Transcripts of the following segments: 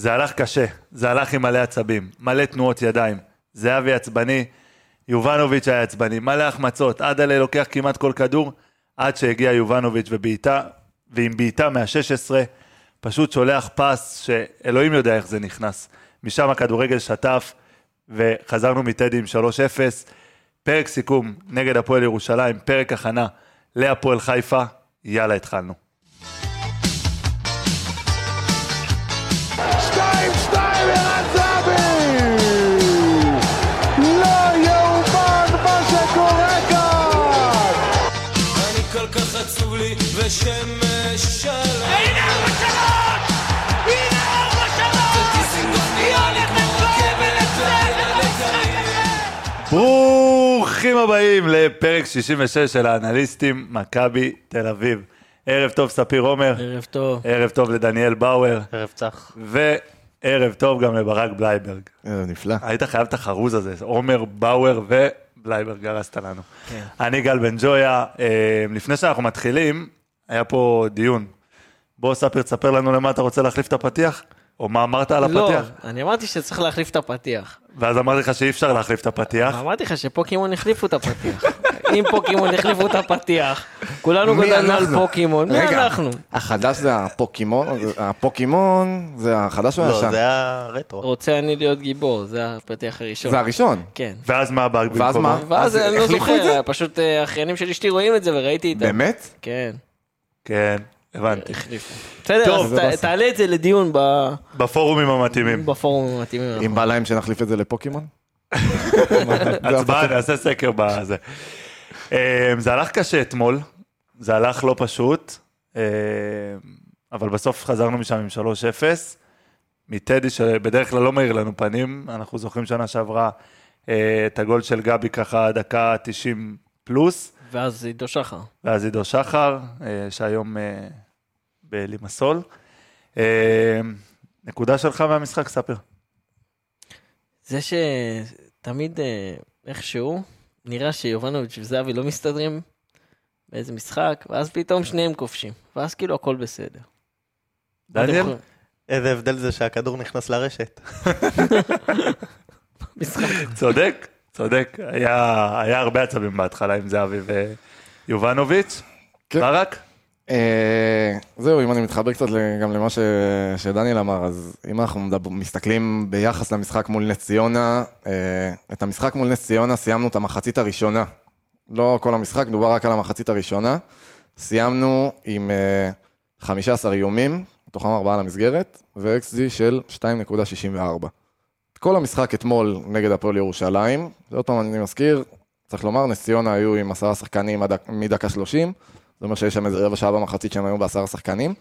זה הלך קשה, זה הלך עם מלא עצבים, מלא תנועות ידיים. זהבי עצבני, יובנוביץ' היה עצבני, מלא החמצות, עדלה לוקח כמעט כל כדור, עד שהגיע יובנוביץ' ובעיטה, ועם בעיטה מה-16, פשוט שולח פס שאלוהים יודע איך זה נכנס. משם הכדורגל שטף, וחזרנו מטדי עם 3-0. פרק סיכום נגד הפועל ירושלים, פרק הכנה להפועל חיפה, יאללה התחלנו. שלום הנה! הנה ארבע ברוכים הבאים לפרק 66 של האנליסטים, מכבי תל אביב. ערב טוב ספיר עומר, ערב טוב. ערב טוב לדניאל באואר, ערב צח. וערב טוב גם לברק בלייברג. אה, נפלא. היית חייב את החרוז הזה, עומר, באואר ובלייברג, הרסת לנו. כן. אני גל בן ג'ויה, אה, לפני שאנחנו מתחילים, היה פה דיון. בוא ספיר, תספר לנו למה אתה רוצה להחליף את הפתיח, או מה אמרת על לא, הפתיח. אני אמרתי שצריך להחליף את הפתיח. ואז אמרתי לך שאי אפשר להחליף את הפתיח. אמרתי לך שפוקימון החליפו את הפתיח. אם פוקימון החליפו את הפתיח, כולנו גדלנו על אנחנו? פוקימון, מי אנחנו? החדש זה הפוקימון, הפוקימון זה החדש או לא, הישן? זה היה רטרו. רוצה אני להיות גיבור, זה הפתיח הראשון. זה הראשון. כן. ואז מה הבאג ואז במקומו? מה? ואז אז אני לא זוכר, זה? פשוט אה, האחיינים של אשתי רואים את זה וראיתי איתם. באמת? כן, כן, הבנתי. בסדר, טוב, אז. תעלה את זה לדיון ב- בפורומים המתאימים. בפורומים המתאימים. אם בא להם שנחליף את זה לפוקימון? הצבעה, נעשה סקר בזה. אה, זה הלך קשה אתמול, זה הלך לא פשוט, אה, אבל בסוף חזרנו משם עם 3-0. מטדי שבדרך כלל לא מאיר לנו פנים, אנחנו זוכרים שנה שעברה אה, את הגול של גבי ככה דקה 90 פלוס, ואז עידו שחר. ואז עידו שחר, אה, שהיום אה, בלימסול. אה, נקודה שלך מהמשחק, ספר. זה שתמיד איכשהו נראה שיובנוביץ' וזהבי לא מסתדרים באיזה משחק, ואז פתאום שניהם כובשים, ואז כאילו הכל בסדר. דניאל? איזה הבדל זה שהכדור נכנס לרשת. משחק. צודק, צודק. היה, היה הרבה עצבים בהתחלה עם זהבי ויובנוביץ'. כן. ברק? אה, זהו, אם אני מתחבר קצת גם למה ש- שדניאל אמר, אז אם אנחנו מדבר- מסתכלים ביחס למשחק מול נס ציונה, אה, את המשחק מול נס ציונה סיימנו את המחצית הראשונה. לא כל המשחק, דובר רק על המחצית הראשונה. סיימנו עם אה, 15 איומים, מתוכם ארבעה למסגרת, ו-XG של 2.64. כל המשחק אתמול נגד הפועל ירושלים, ועוד פעם אני מזכיר, צריך לומר, נס ציונה היו עם עשרה שחקנים עד- מדקה 30, זה אומר שיש שם איזה רבע שעה במחצית שהם היו בעשרה שחקנים,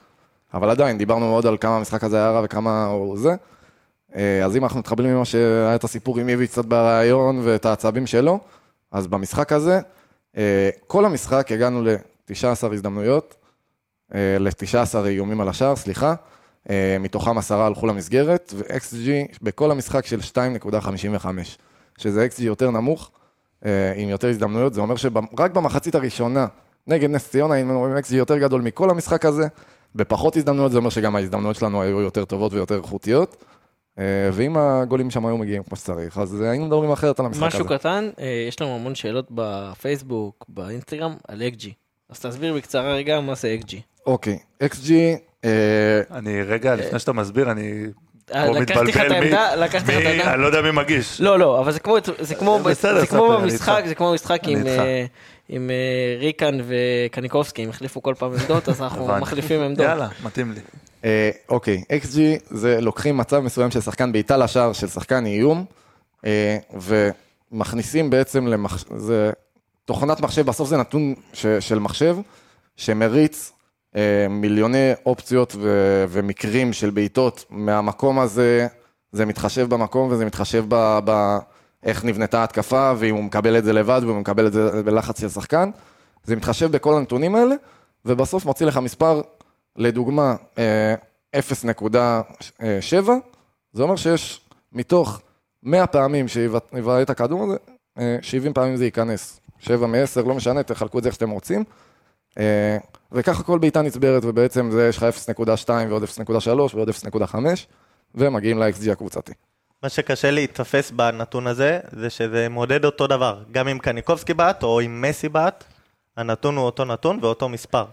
אבל עדיין, דיברנו מאוד על כמה המשחק הזה היה רע וכמה הוא זה. אה, אז אם אנחנו מתחברים ממה שהיה את הסיפור עם איביץ' קצת בריאיון ואת העצבים שלו, אז במשחק הזה, אה, כל המשחק הגענו ל-19 הזדמנויות, ל-19 איומים על השער, סליחה, אה, מתוכם עשרה הלכו למסגרת, ו-XG בכל המשחק של 2.55, שזה XG יותר נמוך, אה, עם יותר הזדמנויות, זה אומר שרק במחצית הראשונה נגד נס ציונה היינו עם XG יותר גדול מכל המשחק הזה, בפחות הזדמנויות זה אומר שגם ההזדמנויות שלנו היו יותר טובות ויותר איכותיות, אה, ואם הגולים שם היו מגיעים כמו שצריך, אז היינו מדברים אחרת על המשחק משהו הזה. קטן, אה, יש לנו המון שאלות בפייסבוק, באינסטגרם, על אקג'י. אז תסביר בקצרה רגע מה זה אקג'י. אוקיי, XG, אה, אני, רגע, לפני שאתה מסביר, אני אה, פה לקחתי לך את מתבלבל מי- העמדה. אני לא יודע מי מגיש. לא, לא, אבל זה כמו, במשחק. זה כמו במשחק עם. אה, אה, ריקן וקניקובסקי, הם החליפו כל פעם עמדות, אז אנחנו. מחליפים עמדות. יאללה, מתאים לי. אה, אוקיי, XG זה לוקחים מצב מסוים של שחקן בעיטה לשער של שחקן איום, אה, ומכניסים בעצם למח... זה תוכנת מחשב, בסוף זה נתון. של מחשב, שמריץ אה, מיליוני אופציות ו... ומקרים של בעיטות מהמקום הזה, זה מתחשב במקום וזה מתחשב ב... ב... איך נבנתה ההתקפה, ואם הוא מקבל את זה לבד, ואם הוא מקבל את זה בלחץ של שחקן, זה מתחשב בכל הנתונים האלה, ובסוף מוציא לך מספר לדוגמה, אה, 0.7, זה אומר שיש מתוך 100 פעמים שיבעט את הכדור הזה, אה, 70 פעמים זה ייכנס. 7 מ-10, לא משנה, תחלקו את זה איך שאתם רוצים. וככה כל בעיטה נצברת, ובעצם זה יש לך 0.2 ועוד 0.3 ועוד 0.5, ומגיעים ל-XG הקבוצתי. מה שקשה להיתפס בנתון הזה, זה שזה מודד אותו דבר. גם אם קניקובסקי בעט או אם מסי בעט, הנתון הוא אותו נתון ואותו מספר.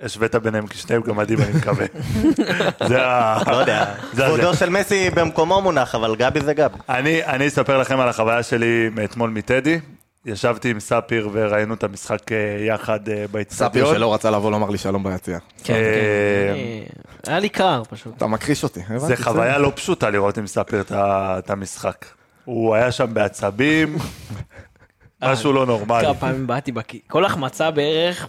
השווית ביניהם כשניהם גמדים, אני מקווה. זה ה... לא יודע, כבודו. של מסי במקומו מונח, אבל גבי זה גבי. אני, אני אספר לכם על החוויה שלי מאתמול מטדי. ישבתי עם ספיר וראינו את המשחק אה, יחד אה, באצטדיון. ספיר שלא רצה לבוא לומר לי שלום ביציע. כן, אה, כן. אני- היה לי קר פשוט. אתה מכחיש אותי. זה חוויה לא פשוטה לראות עם ספיר את המשחק. הוא היה שם בעצבים, משהו לא נורמלי. כמה פעמים באתי בכי... כל החמצה בערך,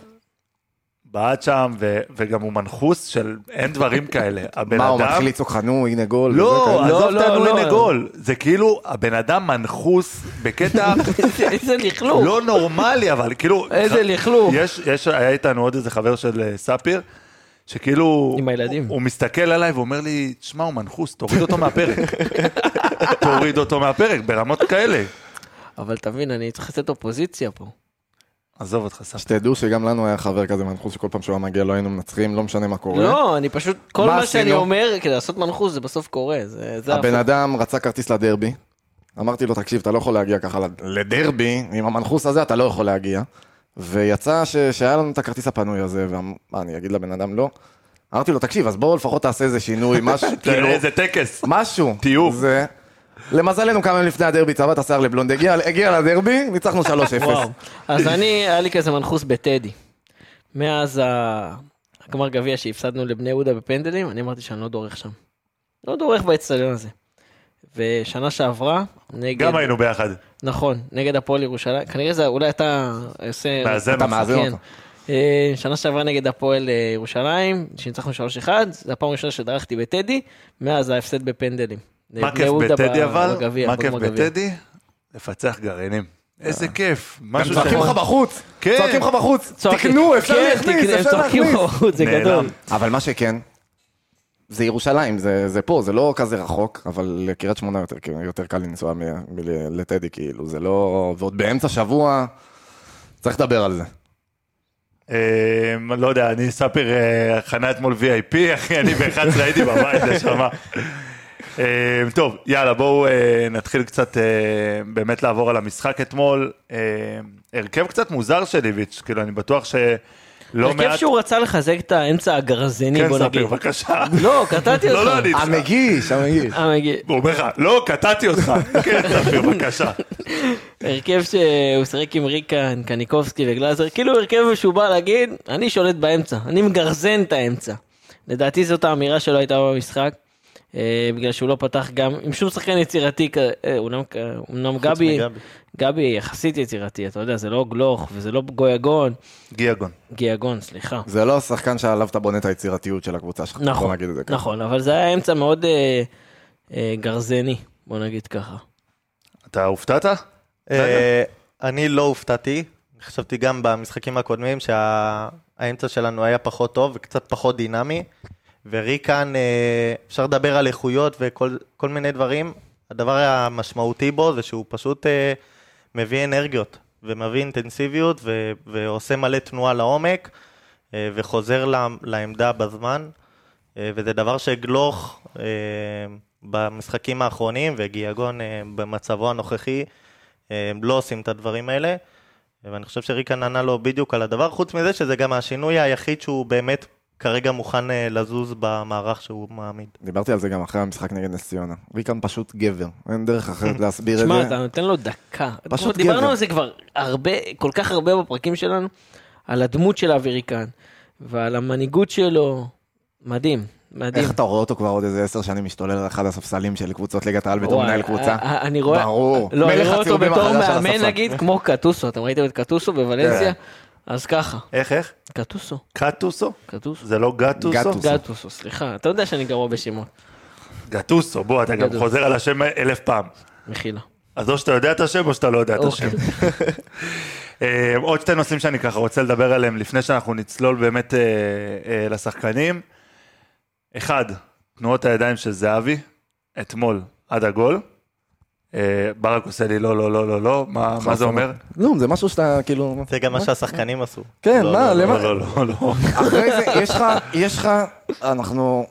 בעט שם, ו- וגם הוא מנחוס של אין דברים כאלה. הבן מה, הוא אדם... מתחיל לצעוק לך, נו, הנה גול. לא? עזוב לא, אותנו, לא. הנה גול. זה כאילו, הבן אדם מנחוס בקטע איזה לכלוך. לא נורמלי, אבל כאילו... איזה לכלוך. יש, יש, היה איתנו עוד איזה חבר של אה, ספיר, שכאילו... עם הילדים. הוא, הוא מסתכל עליי ואומר לי, שמע, הוא מנחוס, תוריד אותו מהפרק. תוריד אותו מהפרק, ברמות כאלה. אבל תבין, אני צריך לתת אופוזיציה פה. עזוב אותך, ספיר. שתדעו שגם לנו היה חבר כזה מנחוס שכל פעם שהוא היה מגיע לא היינו מנצחים, לא משנה מה קורה. לא, אני פשוט, כל מה מה שאני? אומר, כדי לעשות מנחוס, זה בסוף קורה. זה זה הבן. אדם רצה כרטיס לדרבי, אמרתי לו, תקשיב, אתה לא יכול להגיע ככה לד- לדרבי, עם המנחוס הזה אתה לא יכול להגיע. ויצא ש- שהיה לנו את הכרטיס הפנוי הזה, ומה, אני אגיד לבן אדם לא? אמרתי לו, תקשיב, אז בואו לפחות תעשה איזה שינוי, משהו, כאילו, איזה טקס. משהו. טיוב. זה... למזלנו כמה ימים לפני הדרבי צבע את השיער לבלונד, הגיע, הגיע לדרבי, ניצחנו 3-0. וואו. אז אני, היה לי כזה מנחוס בטדי. מאז הגמר גביע שהפסדנו לבני יהודה בפנדלים, אני אמרתי שאני לא דורך שם. לא דורך באצטדיון הזה. ושנה שעברה, נגד... גם היינו ביחד. נכון, נגד הפועל ירושלים. כנראה זה, אולי אתה עושה... מאזן אתה אותך. מאזן כן. אותו. אה, שנה שעברה נגד הפועל אה, ירושלים, שניצחנו 3-1, זו הפעם הראשונה שדרכתי בטדי, מאז ההפסד בפנדלים. מה כיף בטדי אבל? מה כיף. בטדי? לפצח גרעינים. איזה כיף. הם משהו צועקים לך בחוץ, כן. צועקים לך בחוץ, תקנו, אפשר כן, להכניס, אפשר להכניס. זה. גדול. אבל מה שכן, זה ירושלים, זה, זה פה, זה לא כזה רחוק, אבל לקריית שמונה יותר, יותר קל לנסוע לטדי, כאילו, זה לא... ועוד באמצע שבוע, צריך לדבר על זה. אה, לא יודע, אני ספיר אה, חנה אתמול VIP, אחי, אני ב-11 הייתי בבית, נשמה. אה, טוב, יאללה, בואו אה, נתחיל קצת אה, באמת לעבור על המשחק אתמול. הרכב קצת מוזר של איביץ', כאילו, אני בטוח שלא הרכב מעט... שהוא רצה לחזק את האמצע הגרזני, כן, בוא נגיד. ספיר, בבקשה. לא, קטעתי לא, לא, אותך. אני איתך. המגיש, המגיש. מגיע. הוא אומר לך, לא, קטעתי אותך. כן, ספיר, בבקשה. הרכב שהוא שיחק עם ריקן, קניקובסקי וגלאזר, כאילו הרכב שהוא בא להגיד, אני שולט באמצע, אני מגרזן את האמצע. לדעתי זאת האמירה שלו הייתה במשחק, בגלל שהוא לא פתח גם עם שום שחקן יצירתי, אה, אומנם גבי. גבי יחסית יצירתי, אתה יודע, זה לא גלוך וזה לא גויגון, גיאגון. גיאגון, סליחה. זה לא השחקן שעליו אתה בונה את היצירתיות של הקבוצה שלך, בוא נכון, נגיד את זה ככה. נכון, אבל זה היה אמצע מאוד אה, אה, גרזני, בוא נגיד ככה. אתה הופתעת? אה, אני לא הופתעתי, חשבתי גם במשחקים הקודמים שהאמצע שלנו היה פחות טוב וקצת פחות דינמי, וריקן, אה, אפשר לדבר על איכויות וכל כל מיני דברים, הדבר המשמעותי בו זה שהוא פשוט אה, מביא אנרגיות ומביא אינטנסיביות ו- ועושה מלא תנועה לעומק אה, וחוזר לעמ- לעמדה בזמן, וזה דבר שגלוך במשחקים האחרונים וגיאגון במצבו הנוכחי לא עושים את הדברים האלה, ואני חושב שריקן ענה לו בדיוק על הדבר, חוץ מזה שזה גם השינוי היחיד שהוא באמת כרגע מוכן אה, לזוז במערך שהוא מעמיד. דיברתי על זה גם אחרי המשחק נגד נס ציונה. ריקן פשוט גבר, אין דרך אחרת להסביר את שמע, זה. אתה נותן לו דקה. פשוט כבר דיברנו גבר. על זה כבר הרבה, כל כך הרבה בפרקים שלנו, על הדמות של אביריקן, ועל המנהיגות שלו. מדהים, מדהים. איך אתה רואה אותו כבר עוד איזה עשר שנים משתולל על אחד הספסלים של קבוצות ליגת העל בתור מנהל קבוצה? ה- ה- אני רואה, ברור. לא, אני רואה אותו בתור מאמן. נגיד, כמו קטוסו, אתם ראיתם את קטוסו בוולנסיה? אז ככה, איך, איך? קטוסו, קטוסו? קטוסו. זה לא גטוסו? גטוסו. גטוסו, סליחה, אתה יודע שאני גרוע בשמות, גטוסו, בוא, אתה גם. חוזר על השם אלף פעם. מחילה. אז או שאתה יודע את השם או שאתה לא יודע את השם. אוקיי. אה, עוד שתי נושאים שאני ככה רוצה לדבר עליהם לפני שאנחנו נצלול באמת אה, אה, לשחקנים. אחד, תנועות הידיים של זהבי, אתמול עד הגול. אה, ברק עושה לי לא, לא, לא, לא, לא, מה זה אומר? לא, זה משהו שאתה כאילו... זה גם מה שהשחקנים עשו. כן, לא, מה, לא, למה? לא, לא, לא, לא. אחרי זה, יש לך, יש לך, אנחנו...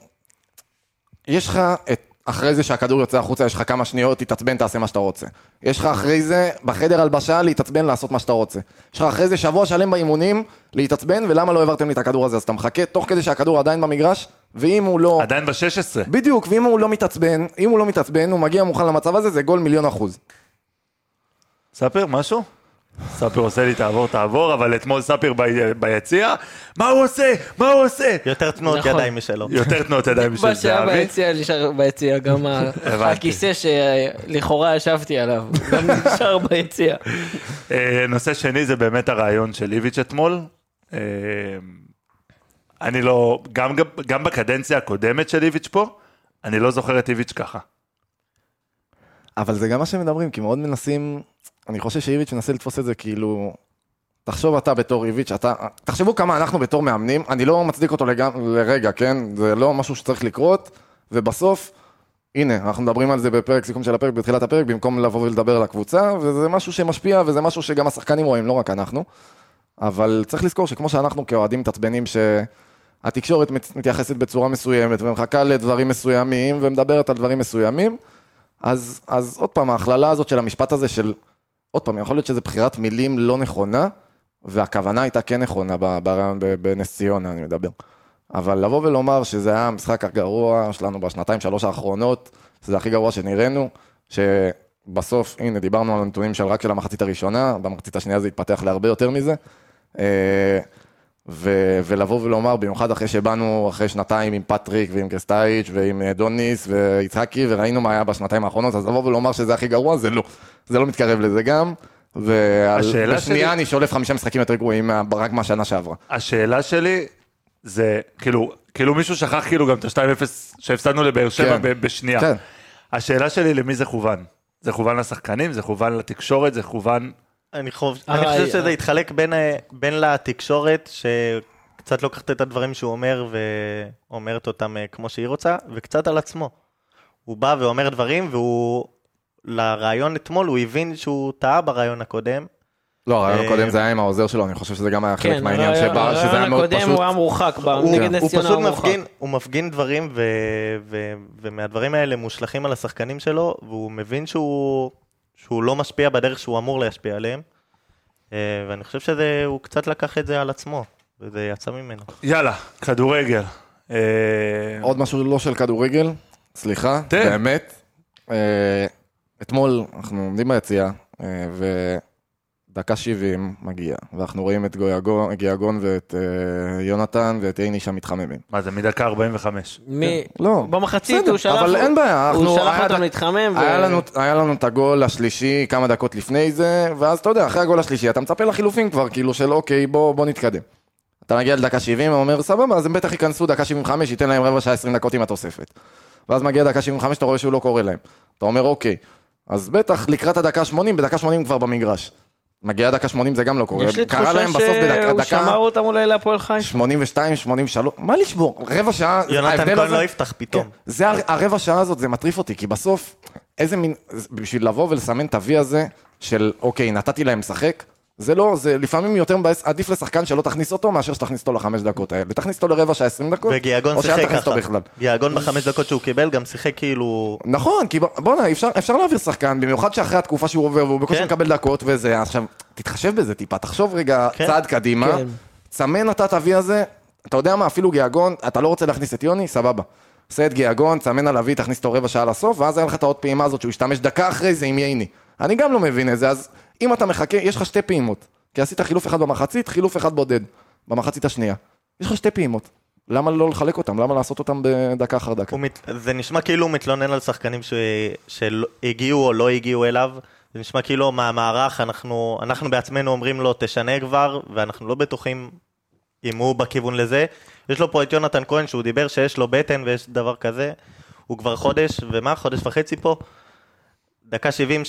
יש לך את... אחרי זה שהכדור יוצא החוצה, יש לך כמה שניות, תתעצבן, תעשה מה שאתה רוצה. יש לך אחרי זה, בחדר הלבשה, להתעצבן, לעשות מה שאתה רוצה. יש לך אחרי זה שבוע שלם באימונים, להתעצבן, ולמה לא העברתם לי את הכדור הזה? אז אתה מחכה תוך כדי שהכדור עדיין במגרש, ואם הוא לא... עדיין ב-16. בדיוק, ואם הוא לא מתעצבן, אם הוא לא מתעצבן, הוא מגיע מוכן למצב הזה, זה גול מיליון אחוז. ספר, משהו? ספר עושה לי תעבור תעבור, אבל אתמול ספר ב- ביציע, מה הוא עושה? מה הוא עושה? יותר תנועות נכון. ידיים משלו. יותר תנועות ידיים בשביל מה שהיה זהבי. ביציע נשאר ביציע, גם ה- הבנתי. הכיסא שלכאורה ישבתי עליו, גם נשאר ביציע. אה, נושא שני זה באמת הרעיון של איביץ' אתמול. אה, אני לא, גם, גם בקדנציה הקודמת של איביץ' פה, אני לא זוכר את איביץ' ככה. אבל זה גם מה שמדברים, כי מאוד מנסים, אני חושב שאיביץ' מנסה לתפוס את זה כאילו, תחשוב אתה בתור איביץ', אתה, תחשבו כמה אנחנו בתור מאמנים, אני לא מצדיק אותו לגמ, לרגע, כן? זה לא משהו שצריך לקרות, ובסוף, הנה, אנחנו מדברים על זה בפרק סיכום של הפרק, בתחילת הפרק, במקום לבוא ולדבר על הקבוצה, וזה משהו שמשפיע, וזה משהו שגם השחקנים רואים, לא רק אנחנו. אבל צריך לזכור שכמו שאנחנו כאוהדים מתעצבנים שהתקשורת מת- מתייחסת בצורה מסוימת ומחכה לדברים מסוימים ומדברת על דברים מסוימים, אז, אז עוד פעם, ההכללה הזאת של המשפט הזה של, עוד פעם, יכול להיות שזו בחירת מילים לא נכונה, והכוונה הייתה כן נכונה ברעיון בנס ציונה, אני מדבר. אבל לבוא ולומר שזה היה המשחק הגרוע שלנו בשנתיים, שלוש האחרונות, שזה הכי גרוע שנראינו, שבסוף, הנה, דיברנו על הנתונים של רק של המחצית הראשונה, במחצית השנייה זה התפתח להרבה יותר מזה. ו- ולבוא ולומר, במיוחד אחרי שבאנו אחרי שנתיים עם פטריק ועם קרסטייץ' ועם אה, דוניס ויצחקי, וראינו מה היה בשנתיים האחרונות, אז לבוא ולומר שזה הכי גרוע, זה לא. זה לא מתקרב לזה גם. ובשנייה שלי- אני שולף חמישה משחקים יותר גרועים רק מהשנה שעברה. השאלה שלי זה, כאילו, כאילו מישהו שכח כאילו גם את ה-2-0 שהפסדנו לבאר שבע כן. בשנייה. כן. השאלה שלי למי זה כוון? זה כוון לשחקנים? זה כוון לתקשורת? זה כוון... אני אה, אני חושב אה, שזה. יתחלק בין, אה, בין לתקשורת, שקצת לוקחת את הדברים שהוא אומר ואומרת אותם כמו שהיא רוצה, וקצת על עצמו. הוא בא ואומר דברים, והוא, לרעיון אתמול, הוא הבין שהוא טעה ברעיון הקודם. לא, הרעיון הקודם זה היה עם העוזר שלו, אני חושב שזה גם היה חלק כן, מהעניין הרעיון- שבא, שזה היה הרעיון מאוד הקודם פשוט. הוא היה מורחק, נגד נס ציונה פשוט הוא מורחק. הוא מפגין דברים, ומהדברים האלה מושלכים על השחקנים שלו, והוא מבין שהוא, שהוא לא משפיע בדרך שהוא אמור להשפיע עליהם. אה, ואני חושב שהוא קצת לקח את זה על עצמו, וזה יצא ממנו. יאללה, כדורגל. אה, עוד משהו לא של כדורגל, סליחה. באמת. אה, אתמול אנחנו עומדים ביציאה, אה, ודקה 70 מגיע, ואנחנו רואים את גויגון- גיאגון ואת אה, יונתן ואת עיני שם מתחממים. מה זה, מדקה 45? מי- לא, במחצית בסדר, הוא שלח, אבל אין בעיה, אנחנו- הוא שלח אותם להתחמם, ו- היה לנו, היה לנו את הגול השלישי כמה דקות לפני זה, ואז אתה יודע, אחרי הגול השלישי אתה מצפה לחילופין כבר, כאילו של אוקיי, בוא, בוא נתקדם. אתה מגיע לדקה 70, אומר סבבה, אז הם בטח ייכנסו דקה 75, ייתן להם רבע שעה 20 דקות עם התוספת. ואז מגיע דקה 75, אתה רואה שהוא לא קורא להם. אתה אומר אוקיי, אז בטח לקראת הדקה 80, בדקה 80 כבר במגרש. מגיעה דקה 80 זה גם לא קורה. יש לי קרה תחושה להם בסוף בדקה, שהוא דקה שמר אותם אולי להפועל חיפה. 82, 83, מה לשבור? רבע שעה, יונתן כהן לא יפתח פתאום. כן, זה הר- הרבע שעה הזאת, זה מטריף אותי, כי בסוף, איזה מין, בשביל לבוא ולסמן את ה-V הזה, של אוקיי, נתתי להם לשחק, זה לא, זה לפעמים יותר מבאס, עדיף לשחקן שלא תכניס אותו, מאשר שתכניס אותו לחמש דקות האלה. תכניס אותו לרבע שעה 20 דקות, או שאל תכניס אותו. בכלל. גיאגון בחמש דקות שהוא קיבל גם שיחק כאילו... נכון, כי ב- בואנה, אפשר, אפשר להעביר שחקן, במיוחד שאחרי התקופה שהוא עובר, והוא בקושי כן. מקבל דקות וזה, עכשיו, תתחשב בזה טיפה, תחשוב רגע כן. צעד קדימה, כן. צמן אתה את ה-V הזה, אתה יודע מה, אפילו גיאגון, אתה לא רוצה להכניס את יוני, סבבה. עושה את גיאגון, צמן על ה-V, תכניס אותו רבע שעה לסוף, ואז היה לך את העוד פעימה הזאת שהוא ישתמש דקה אחרי זה עם ייני. אני גם לא מבין את זה, אז אם אתה מחכה, יש לך שתי פעימות. כי עשית חילוף אחד במחצית, חילוף אחד בודד, במחצית השנייה. יש לך שתי פעימות. למה לא לחלק אותם? למה לעשות אותם בדקה אחר דקה? מת... זה נשמע כאילו הוא מתלונן על שחקנים ש... שהגיעו או לא הגיעו אליו. זה נשמע כאילו מהמערך, אנחנו, אנחנו בעצמנו אומרים לו תשנה כבר, ואנחנו לא בטוחים אם הוא בכיוון לזה. יש לו פה את יונתן כהן שהוא דיבר שיש לו בטן ויש דבר כזה. הוא כבר חודש, ומה? חודש וחצי פה. דקה 70, 3-0.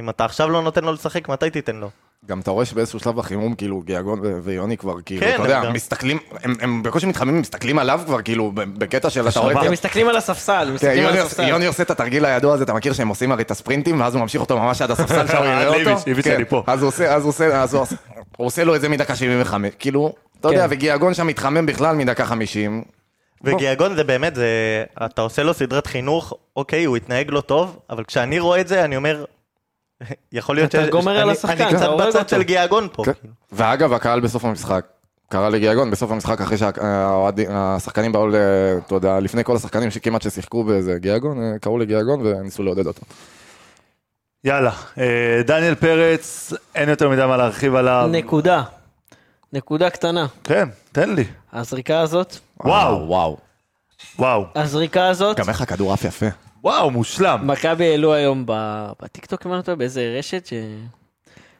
אם אתה עכשיו לא נותן לו לשחק, מתי תיתן לו? גם אתה רואה שבאיזשהו שלב בחימום, כאילו, גיאגון ויוני כבר, כאילו, כן, אתה יודע, הם גם- מסתכלים, הם- הם בקושי מתחממים, מסתכלים עליו כבר, כאילו, בקטע של, אתה רואה, הם מסתכלים על הספסל, כן, מסתכלים על יוני- הספסל. יוני עושה את התרגיל הידוע הזה, אתה מכיר שהם עושים הרי את הספרינטים, ואז הוא ממשיך אותו ממש עד הספסל שם, הוא יראה אותו. כן. אז הוא עושה, אז הוא עושה, אז הוא עושה- לו את זה מדקה 75, כאילו, אתה יודע, כן. וגיאגון שם מתחמם בכלל מדקה 50, וגיאגון זה באמת, זה, אתה עושה לו סדרת חינוך, אוקיי, הוא התנהג לא טוב, אבל כשאני רואה את זה, אני אומר, יכול להיות אתה גומר על השחקן, אני אתה קצת בצד. של גיאגון פה. כן. כאילו. ואגב, הקהל בסוף המשחק, קרא לגיאגון בסוף המשחק אחרי שהשחקנים באו, ל- אתה יודע, לפני כל השחקנים שכמעט ששיחקו באיזה גיאגון, אה, קראו לגיאגון וניסו לעודד אותו. יאללה, אה, דניאל פרץ, אין יותר מדי מה להרחיב עליו. נקודה. נקודה קטנה. כן, תן לי. הזריקה הזאת, וואו. וואו. וואו, הזריקה הזאת, גם איך הכדור עף יפה. וואו, מושלם. מכבי העלו היום ב- בטיקטוק, אם אני לא טועה, באיזה רשת ש...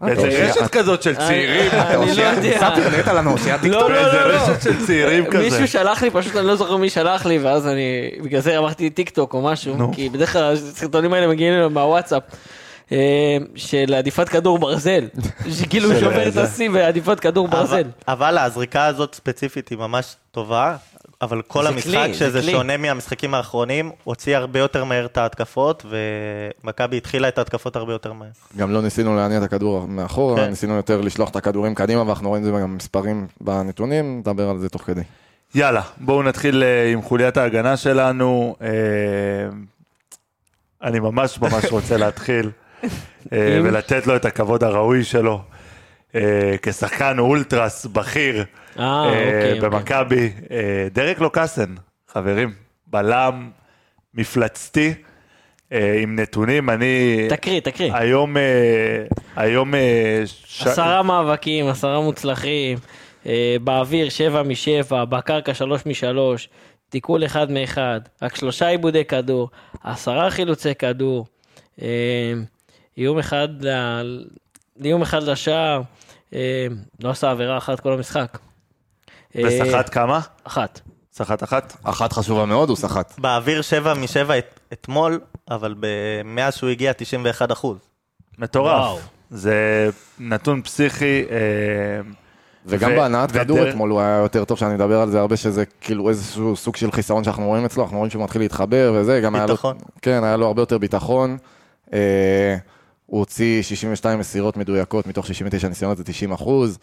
איזה אוקיי. רשת כזאת של צעירים. אני לא יודע. ספיר נהיית לנו אושיית טיקטוק. לא, לא, איזה לא, לא. רשת של צעירים כזה. מישהו שלח לי, פשוט אני לא זוכר מי שלח לי, ואז אני, בגלל זה אמרתי טיק טוק או משהו. כי בדרך כלל הסרטונים האלה מגיעים אלינו מהוואטסאפ. אה, של עדיפת כדור ברזל, שכאילו שובר את. השיא בעדיפת כדור ברזל. אבל- אבל הזריקה הזאת ספציפית היא ממש טובה, אבל כל זה המשחק, כלי, זה שזה כלי. שונה מהמשחקים האחרונים, הוציא הרבה יותר מהר את ההתקפות, ומכבי התחילה את ההתקפות הרבה יותר מהר. גם לא ניסינו להניע את הכדור מאחורה, כן. ניסינו יותר לשלוח את הכדורים קדימה, ואנחנו רואים את זה גם מספרים בנתונים, נדבר על זה תוך כדי. יאללה, בואו נתחיל אה, עם חוליית ההגנה שלנו. אה, אני ממש ממש רוצה להתחיל אה? ולתת לו את הכבוד הראוי שלו. אה, כשחקן אולטרס בכיר אה, אה, אוקיי, אוקיי. במכבי, אה, דרק לוקאסן, חברים, בלם מפלצתי אה, עם נתונים, אני תקריא, תקריא. היום, אה, היום, אה, ש- עשרה מאבקים, עשרה מוצלחים, אה, באוויר שבע משבע, בקרקע שלוש משלוש, תיקול אחד מאחד, רק שלושה עיבודי כדור, עשרה חילוצי כדור, אה, איום אחד, איום אחד לשער, אה, לא עשה עבירה אחת כל המשחק. אה, וסחט כמה? אחת. סחט אחת? אחת חשובה מאוד, הוא סחט. באוויר 7 מ-7 אתמול, אבל מאז שהוא הגיע 91 אחוז. מטורף. וואו. זה נתון פסיכי. אה, וגם ו- בהנעת כדור אתמול הוא היה יותר טוב, שאני מדבר על זה הרבה, שזה כאילו איזשהו סוג של חיסרון שאנחנו רואים אצלו, אנחנו רואים שהוא מתחיל להתחבר וזה, גם היה לו... ביטחון. כן, היה לו הרבה יותר ביטחון. אה, הוא הוציא 62 מסירות מדויקות מתוך 69 ניסיונות, זה 90 אחוז.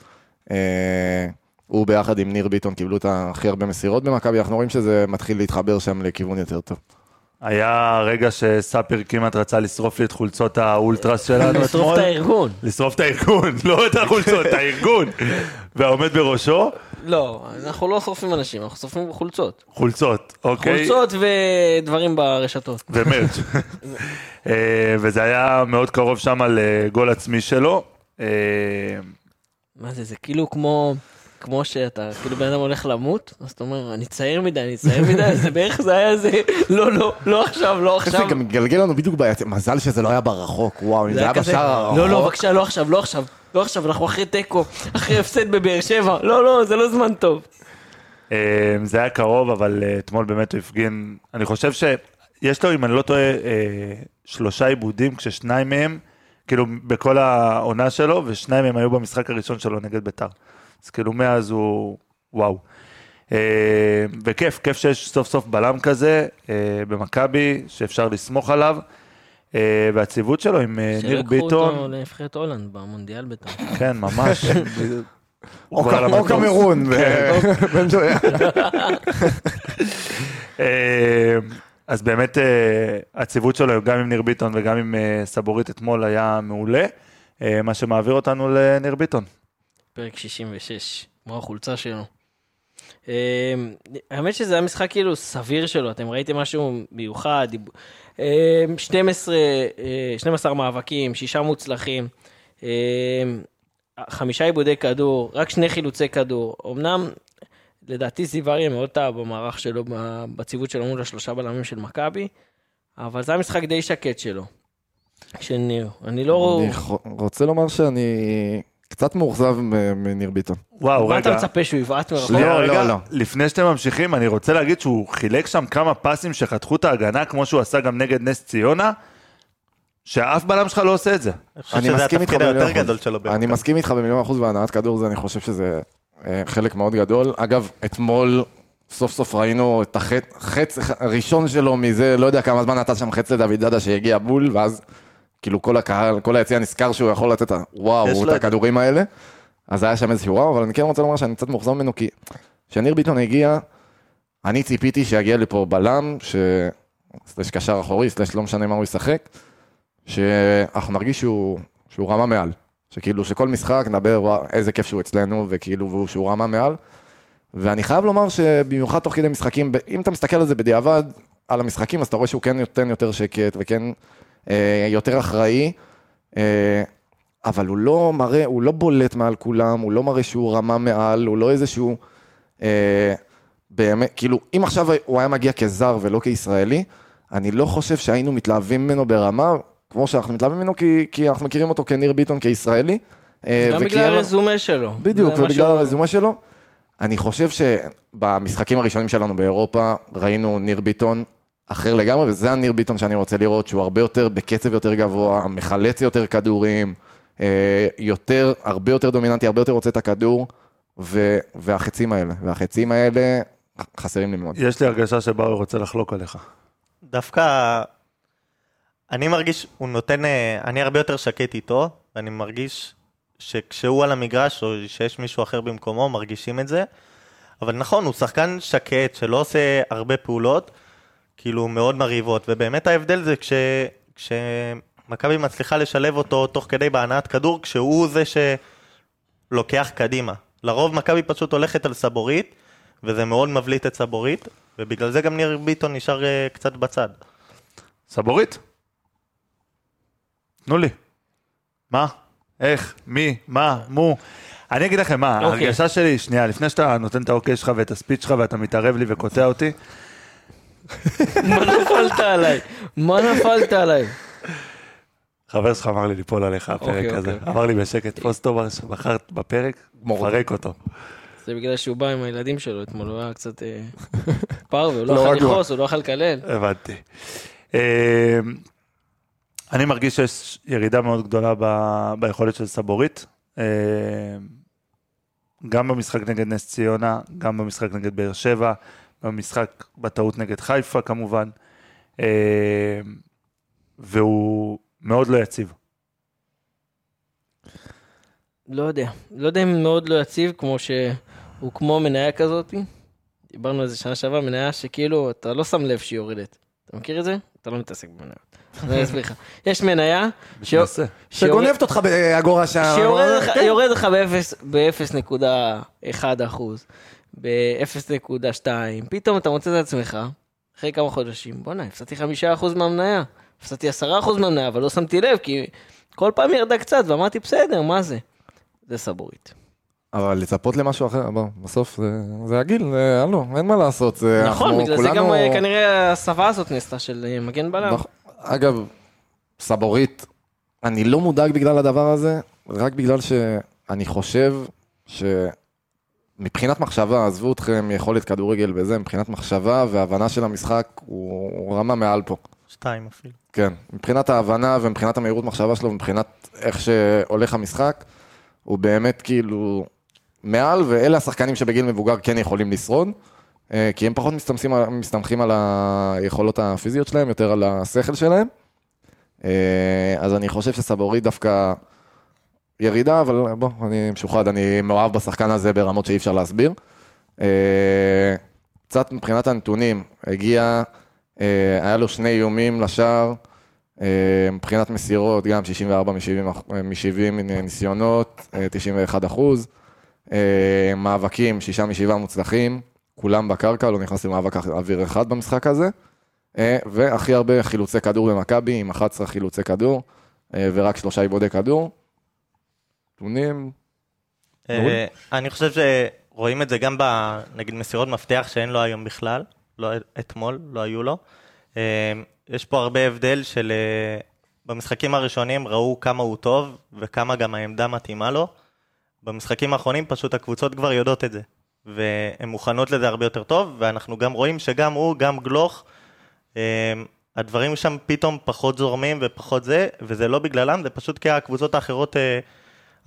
אה, הוא ביחד עם ניר ביטון קיבלו את הכי הרבה מסירות במכבי, אנחנו רואים שזה מתחיל להתחבר שם לכיוון יותר טוב. היה רגע שספיר כמעט רצה לשרוף לי את חולצות האולטרס שלנו לשרוף אתמול. את הארגון. לשרוף את הארגון, לא את החולצות, את הארגון. והעומד בראשו, לא, אנחנו לא שורפים אנשים, אנחנו שורפים חולצות. חולצות, אוקיי? חולצות ודברים ברשתות. ומרץ'. אה, וזה היה מאוד קרוב שם לגול עצמי שלו. אה, מה זה, זה כאילו כמו, כמו שאתה, כאילו בן אדם הולך למות, אז אתה אומר, אני צעיר מדי, אני צעיר מדי, זה בערך זה היה זה, לא, לא, לא עכשיו, לא זה עכשיו. גם מתגלגל לנו בדיוק בעיה, מזל שזה לא היה ברחוק, וואו, אם זה היה בשער הרחוק. לא, לא, בבקשה, לא עכשיו, לא עכשיו, לא עכשיו, אנחנו אחרי תיקו, אחרי הפסד בבאר שבע, לא, לא, זה לא זמן טוב. אה, זה היה קרוב, אבל אה, אתמול באמת הוא הפגין, אני חושב שיש לו, אם אני לא טועה, אה, שלושה עיבודים, כששניים מהם, כאילו בכל העונה שלו, ושניים מהם היו במשחק הראשון שלו נגד ביתר. אז כאילו מאז הוא, וואו. וכיף, כיף שיש סוף סוף בלם כזה במכבי, שאפשר לסמוך עליו. אה, והציוות שלו עם אה, ניר שלקחו אותו ביטון, לנבחרת הולנד במונדיאל בטח. כן, ממש. הוא או. קמרון, ג'ויה. אה, אז באמת הציוות שלו גם עם ניר ביטון וגם עם סבורית אתמול היה מעולה, מה שמעביר אותנו לניר ביטון. פרק 66, כמו החולצה שלו. אמ, האמת שזה היה משחק כאילו סביר שלו, אתם ראיתם משהו מיוחד, 12, אה, 12 מאבקים, שישה מוצלחים, אמ, חמישה עיבודי כדור, רק שני חילוצי כדור. אמנם, לדעתי זיו אריה מאוד טעה במערך שלו, ב- בציוות שלו מול השלושה בלמים של מכבי, אבל זה היה משחק די שקט שלו, של ניר. אני לא... אני רוצה לומר שאני קצת מאוכזב מ- מניר ביטון. וואו, מה אתה רגע, מצפה שהוא יבעט מרחוק? שנייה, לא, רגע, לא, לא. לפני שאתם ממשיכים, אני רוצה להגיד שהוא חילק שם כמה פסים שחתכו את ההגנה, כמו שהוא עשה גם נגד נס ציונה, שאף בלם שלך לא עושה את זה. אני מסכים איתך במיליון גדול אחוז. אני. מסכים איתך במיליון אחוז בהנעת כדור זה, אני חושב שזה אה, חלק מאוד גדול. אגב, אתמול סוף סוף ראינו את החץ חץ הראשון שלו מזה, לא יודע כמה זמן נתן שם חץ לדוד דדה שהגיע בול, ואז כאילו כל הקהל, כל היציע נזכר שהוא יכול לתת, וואו, את הכדורים האלה. אז היה שם איזשהו וואו, אבל אני כן רוצה לומר שאני קצת מאוכזב ממנו, כי כשניר ביטון הגיע, אני ציפיתי שיגיע לפה בלם, ש... סלש קשר אחורי, סלש לא משנה מה הוא ישחק, שאנחנו נרגיש שהוא, שהוא רמה מעל. שכאילו שכל משחק נדבר, וואו, איזה כיף שהוא אצלנו, וכאילו שהוא רמה מעל. ואני חייב לומר שבמיוחד תוך כדי משחקים, אם אתה מסתכל על זה בדיעבד, על המשחקים, אז אתה רואה שהוא כן נותן יותר שקט, וכן יותר אחראי, אה, אבל הוא לא מראה, הוא לא בולט מעל כולם, הוא לא מראה שהוא רמה מעל, הוא לא איזשהו... אה, באמת, כאילו, אם עכשיו הוא היה מגיע כזר ולא כישראלי, אני לא חושב שהיינו מתלהבים ממנו ברמה, כמו שאנחנו מתלהבים ממנו, כי, כי אנחנו מכירים אותו כניר ביטון כישראלי. אה, גם בגלל הרזומה שלו. בדיוק, ובגלל הרזומה שלו. אני חושב שבמשחקים הראשונים שלנו באירופה, ראינו ניר ביטון אחר לגמרי, וזה הניר ביטון שאני רוצה לראות, שהוא הרבה יותר, בקצב יותר גבוה, מחלץ יותר כדורים, אה, יותר, הרבה יותר דומיננטי, הרבה יותר רוצה את הכדור, ו, והחצים האלה, והחצים האלה חסרים לי מאוד. יש לי הרגשה שבאואר רוצה לחלוק עליך. דווקא אני מרגיש, הוא נותן, אה, אני הרבה יותר שקט איתו, ואני מרגיש שכשהוא על המגרש, או שיש מישהו אחר במקומו, מרגישים את זה. אבל נכון, הוא שחקן שקט, שלא עושה הרבה פעולות, כאילו מאוד מרהיבות, ובאמת ההבדל זה כש... כשמכבי מצליחה לשלב אותו תוך כדי בהנעת כדור, כשהוא זה שלוקח קדימה. לרוב מכבי פשוט הולכת על סבורית, וזה מאוד מבליט את סבורית, ובגלל זה גם ניר ביטון נשאר אה, קצת בצד. סבורית? תנו לי. מה? איך? מי? מה? מו? אני אגיד לכם מה, אוקיי. ההרגשה שלי, שנייה, לפני שאתה נותן את האוקיי שלך ואת הספיץ' שלך ואתה מתערב לי וקוטע אותי, מה נפלת עליי? מה נפלת עליי? חבר שלך אמר לי ליפול עליך הפרק אוקיי, הזה. אוקיי. אמר לי בשקט, תפוס אותו בחרת בפרק, גמור אותו. פרק אותו. זה בגלל שהוא בא עם הילדים שלו אתמול, הוא היה קצת אה, פרווה, הוא לא לא אכל רגוע. לכעוס, הוא לא אכל לקלל. הבנתי. אה, אני מרגיש שיש ירידה מאוד גדולה ביכולת של סבורית. אה, גם במשחק נגד נס ציונה, גם במשחק נגד באר שבע, במשחק בטעות נגד חיפה כמובן. אה, והוא מאוד לא יציב. לא יודע, לא יודע אם מאוד לא יציב, כמו שהוא כמו מניה כזאת. דיברנו על זה שנה שעברה, מניה שכאילו, אתה לא שם לב שהיא יורדת. אתה מכיר את זה? אתה לא מתעסק במניות. אני אסביר לך. יש מניה שגונבת אותך באגורה שם. שיורד לך- כן. יורד לך ב-0.1 אחוז, ב-0.2, פתאום אתה מוצא את עצמך, אחרי כמה חודשים, בואנה, הפסדתי 5 אחוז מהמניה, הפסדתי 10 אחוז מהמניה, אבל לא שמתי לב, כי כל פעם ירדה קצת, ואמרתי, בסדר, מה זה? זה סבורית. אבל לצפות למשהו אחר, בוא, בסוף זה, זה הגיל, זה, הלו, אין מה לעשות. זה, נכון, בגלל זה כולנו- גם אה, כנראה השפה הזאת נעשתה של אה, מגן בלם. נכון. אגב, סבורית, אני לא מודאג בגלל הדבר הזה, רק בגלל שאני חושב שמבחינת מחשבה, עזבו אתכם יכולת כדורגל וזה, מבחינת מחשבה והבנה של המשחק, הוא, הוא רמה מעל פה. שתיים אפילו. כן, מבחינת ההבנה ומבחינת המהירות מחשבה שלו, מבחינת איך שהולך המשחק, הוא באמת כאילו מעל, ואלה השחקנים שבגיל מבוגר כן יכולים לשרוד, אה, כי הם פחות מסתמכים על, מסתמכים על היכולות הפיזיות שלהם, יותר על השכל שלהם. אה, אז אני חושב שסבורית דווקא ירידה, אבל בוא, אני משוחד, אני מאוהב בשחקן הזה ברמות שאי אפשר להסביר. אה, קצת מבחינת הנתונים, הגיע, אה, היה לו שני איומים לשער, אה, מבחינת מסירות, גם 64 מ-70 מ-70 ניסיונות, אה, 91 אחוז. מאבקים, שישה משבעה מוצלחים, כולם בקרקע, לא נכנס למאבק אוויר אחד במשחק הזה. והכי הרבה חילוצי כדור במכבי, עם 11 חילוצי כדור, ורק שלושה עיבודי כדור. נתונים, אה, אני חושב שרואים את זה גם בנגיד מסירות מפתח שאין לו היום בכלל, לא אתמול, לא היו לו. אה, יש פה הרבה הבדל של... אה, במשחקים הראשונים ראו כמה הוא טוב וכמה גם העמדה מתאימה לו. במשחקים האחרונים פשוט הקבוצות כבר יודעות את זה. והן מוכנות לזה הרבה יותר טוב, ואנחנו גם רואים שגם הוא, גם גלוך, הדברים שם פתאום פחות זורמים ופחות זה, וזה לא בגללם, זה פשוט כי הקבוצות האחרות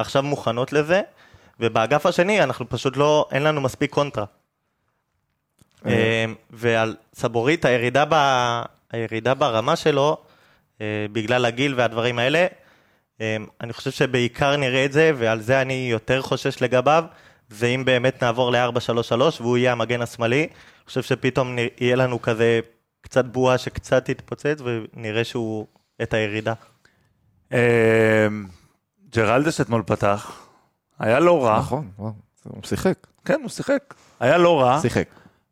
עכשיו מוכנות לזה, ובאגף השני אנחנו פשוט לא, אין לנו מספיק קונטרה. אה, ועל סבורית, הירידה, ב, הירידה ברמה שלו, אה, בגלל הגיל והדברים האלה, אה, אני חושב שבעיקר נראה את זה, ועל זה אני יותר חושש לגביו, זה אם באמת נעבור ל-4-3-3 והוא יהיה המגן השמאלי, אני חושב שפתאום יהיה לנו כזה קצת בועה שקצת תתפוצץ, ונראה שהוא את הירידה. ג'רלדש אתמול פתח, היה לא רע. נכון, הוא שיחק, כן, הוא שיחק. היה לא רע. שיחק.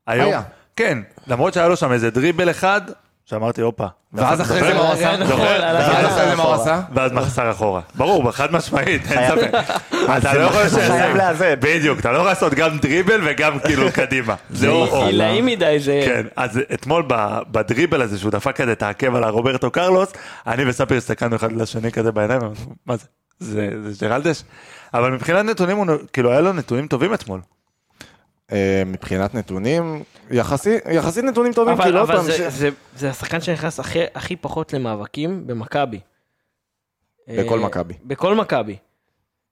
היום, היה. כן, למרות שהיה לו שם איזה דריבל אחד, שאמרתי, הופה. ואז אחרי זה מה הוא עשה? נכון, ואז. אחרי זה מה הוא עשה? ואז מחסר אחורה. ברור, חד משמעית, אין ספק. אתה לא יכול לאזן. בדיוק, אתה לא יכול לעשות גם דריבל וגם כאילו קדימה. זה או או. עילאי מדי זה... כן, אז אתמול בדריבל הזה שהוא דפק כזה את העקב על הרוברטו קרלוס, אני וספיר הסתכלנו אחד לשני כזה בעיניים, מה זה? זה זה ג'רלדש? אבל מבחינת נתונים, הוא כאילו היה לו נתונים טובים אתמול. אה, מבחינת נתונים, יחסי- יחסית נתונים טובים, אבל, כאילו אבל זה, ש- זה, זה השחקן שנכנס הכי, הכי פחות למאבקים במכבי. בכל אה, מכבי. בכל מכבי.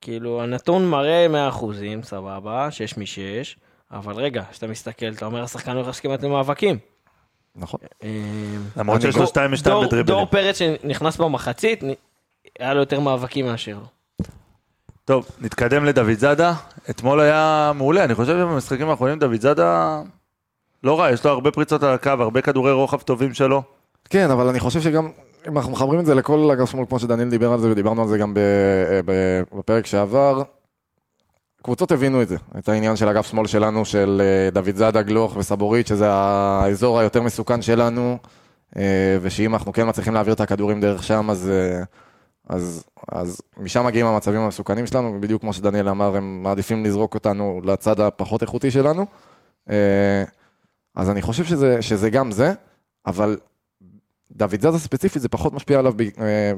כאילו, הנתון מראה 100 אחוזים, סבבה, 6 מ-6, אבל רגע, כשאתה מסתכל, אתה אומר, השחקן לא נכנס כמעט למאבקים. נכון. אה, למרות שיש לו 2 מ-2 דור, בדריבלים. דור פרץ שנכנס במחצית, היה לו יותר מאבקים מאשר. טוב, נתקדם לדוד זאדה. אתמול היה מעולה, אני חושב שבמשחקים האחרונים דוד זאדה לא רע, יש לו הרבה פריצות על הקו, הרבה כדורי רוחב טובים שלו. כן, אבל אני חושב שגם, אם אנחנו מחברים את זה לכל אגף שמאל, כמו שדניאל דיבר על זה, ודיברנו על זה גם ב- ב- בפרק שעבר, קבוצות הבינו את זה, את העניין של אגף שמאל שלנו, של אה, דוד זאדה, גלוך וסבורית, שזה האזור היותר מסוכן שלנו, אה, ושאם אנחנו כן מצליחים להעביר את הכדורים דרך שם, אז, אה, אז, אז משם מגיעים המצבים המסוכנים שלנו, ובדיוק כמו שדניאל אמר, הם מעדיפים לזרוק אותנו לצד הפחות איכותי שלנו. אה, אז אני חושב שזה, שזה גם זה, אבל דוד זאדה ספציפית זה פחות משפיע עליו ב, אה,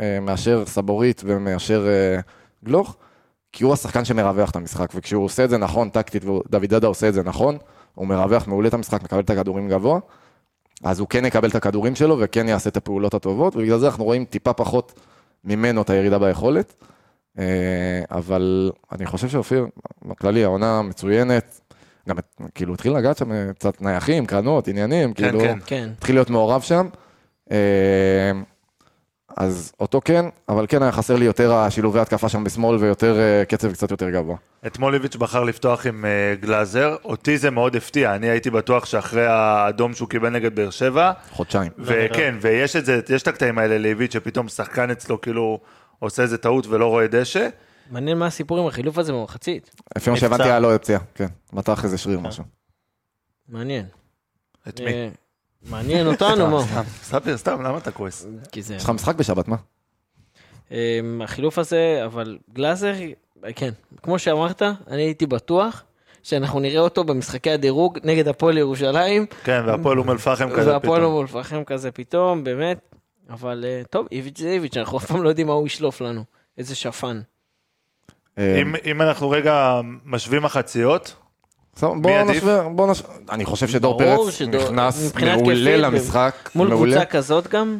אה, מאשר סבורית ומאשר גלוך, כי הוא השחקן שמרווח את המשחק, וכשהוא עושה את זה נכון טקטית, ודוד זאדה עושה את זה נכון, הוא מרווח מעולה את המשחק, מקבל את הכדורים גבוה, אז הוא כן יקבל את הכדורים שלו וכן יעשה את הפעולות הטובות, ובגלל זה אנחנו רואים טיפה פחות ממנו את הירידה ביכולת. אה, אבל אני חושב שאופיר, בכללי, העונה מצוינת, גם כאילו התחיל לגעת שם אה, קצת נייחים, קרנות, עניינים, כן, כאילו, כן. כן. התחיל להיות מעורב שם. אה, אז אותו כן, אבל כן היה חסר לי יותר השילובי התקפה שם בשמאל ויותר אה, קצב קצת יותר גבוה. אתמול איביץ' בחר לפתוח עם אה, גלאזר, אותי זה מאוד הפתיע, אני הייתי בטוח שאחרי האדום שהוא קיבל נגד באר שבע, חודשיים. וכן, ויש את זה, יש את הקטעים האלה לאיביץ' שפתאום שחקן אצלו כאילו עושה איזה טעות ולא רואה דשא. מעניין מה הסיפור עם החילוף הזה במחצית. לפי מה. שהבנתי היה לו פציעה, כן. מתח איזה שריר משהו. מעניין. את מי? מעניין אותנו, מה? סתם, סתם, למה אתה כועס? כי זה... יש לך משחק בשבת, מה? אה, החילוף הזה, אבל גלאזר, כן, כמו שאמרת, אני הייתי בטוח שאנחנו נראה אותו במשחקי הדירוג נגד הפועל ירושלים, כן, והפועל אום אל-פחם כזה והפועל פתאום. אום אל-פחם כזה פתאום, באמת. אבל אה, טוב, איביץ' זה איביץ', אנחנו אף פעם לא יודעים מה הוא ישלוף לנו. איזה שפן. אם- אם אנחנו רגע משווים מחציות, עדיף? נשווה, בואו נש... אני חושב שדור פרץ שדור- נכנס מעולה התקפית, למשחק, מול מעולה. קבוצה כזאת גם,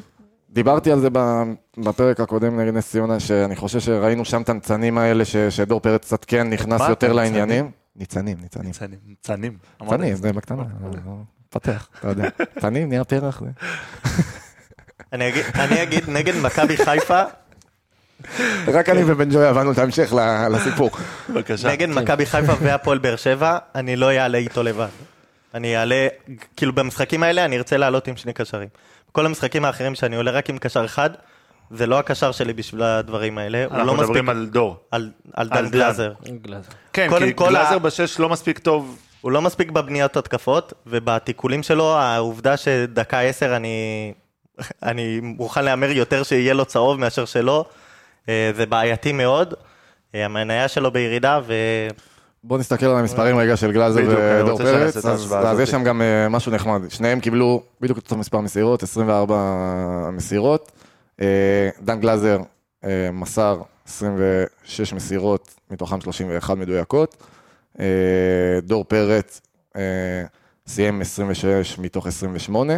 דיברתי על זה ב- בפרק הקודם נגד נס ציונה, שאני חושב שראינו שם את הניצנים האלה, ש- שדור פרץ קצת כן נכנס יותר לעניינים. ניצנים, ניצנים. ניצנים, ניצנים. ניצנים, זה בקטנה, לא- פתח, אתה יודע. ניצנים, נהיה פרח. אני אגיד נגד מכבי חיפה, רק אני ובן ג'וי הבנו את ההמשך ל- לסיפור. בבקשה. נגד מכבי חיפה והפועל באר שבע, אני לא אעלה איתו לבד. אני אעלה, כאילו במשחקים האלה אני ארצה לעלות עם שני קשרים. כל המשחקים האחרים שאני עולה רק עם קשר אחד, זה לא הקשר שלי בשביל הדברים האלה. הוא לא אנחנו מספיק מדברים על דור. על, על על דן. גלאזר. כן, כי כל גלאזר ה- בשש לא מספיק טוב. הוא לא מספיק בבניית התקפות, ובתיקולים שלו, העובדה שדקה עשר אני, אני מוכן להמר יותר שיהיה לו צהוב מאשר שלא, זה בעייתי מאוד. אה, המניה שלו בירידה, ו... בוא נסתכל על המספרים רגע של גלאזר ודור פרץ, אז אז. יש שם גם אה, משהו נחמד. שניהם קיבלו בדיוק אותו מספר מסירות, 24 מסירות. אה, דן גלאזר אה, מסר 26 מסירות, מתוכם 31 מדויקות. אה, דור פרץ אה, סיים 26 מתוך 28.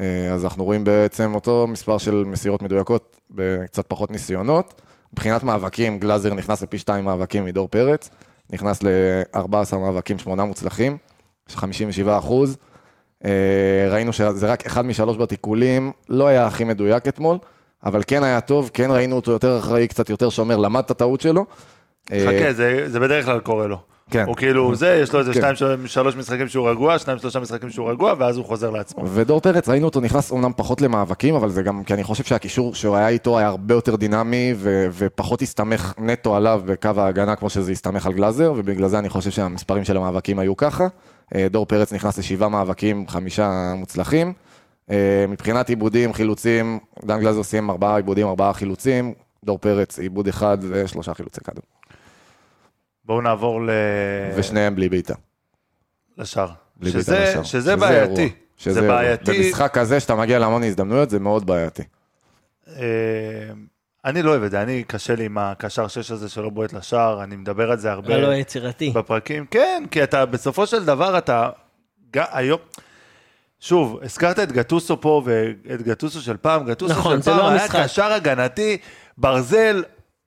אה, אז אנחנו רואים בעצם אותו מספר של מסירות מדויקות בקצת פחות ניסיונות. מבחינת מאבקים, גלאזר נכנס לפי שתיים מאבקים מדור פרץ, נכנס ל-14 מאבקים, שמונה מוצלחים, יש 57 אחוז. אה, ראינו שזה רק אחד משלוש בתיקולים, לא היה הכי מדויק אתמול, אבל כן היה טוב, כן ראינו אותו יותר אחראי, קצת יותר שומר, למד את הטעות שלו. אה, חכה, זה זה בדרך כלל קורה לו. כן. הוא כאילו זה, יש לו איזה כן. שניים, של- שלוש משחקים שהוא רגוע, שניים, שלושה משחקים שהוא רגוע, ואז הוא חוזר לעצמו. ודור פרץ, ראינו אותו נכנס אומנם פחות למאבקים, אבל זה גם כי אני חושב שהקישור שהוא היה איתו היה הרבה יותר דינמי, ו- ופחות הסתמך נטו עליו בקו ההגנה כמו שזה הסתמך על גלאזר, ובגלל זה אני חושב שהמספרים של המאבקים היו ככה. אה, דור פרץ נכנס לשבעה מאבקים, חמישה מוצלחים. אה, מבחינת עיבודים, חילוצים, דן גלאזר סיים ארבעה עיבודים, ארבעה חילוצים, דור פרץ עיבוד אחד ושלושה חילוצי כדור. בואו נעבור ל... ושניהם בלי בעיטה. לשער. בלי שזה- בעיטה לשער. שזה בעייתי. אירוע. שזה זה. בעייתי. במשחק כזה, שאתה מגיע להמון הזדמנויות, זה מאוד בעייתי. אה, אני לא אוהב את זה, אני קשה לי עם הקשר שש הזה שלא בועט לשער, אני מדבר על זה הרבה הלא יצירתי. בפרקים. כן, כי אתה, בסופו של דבר אתה, היום, שוב, הזכרת את גטוסו פה ואת גטוסו של פעם, גטוסו נכון, של פעם לא היה. קשר הגנתי, ברזל,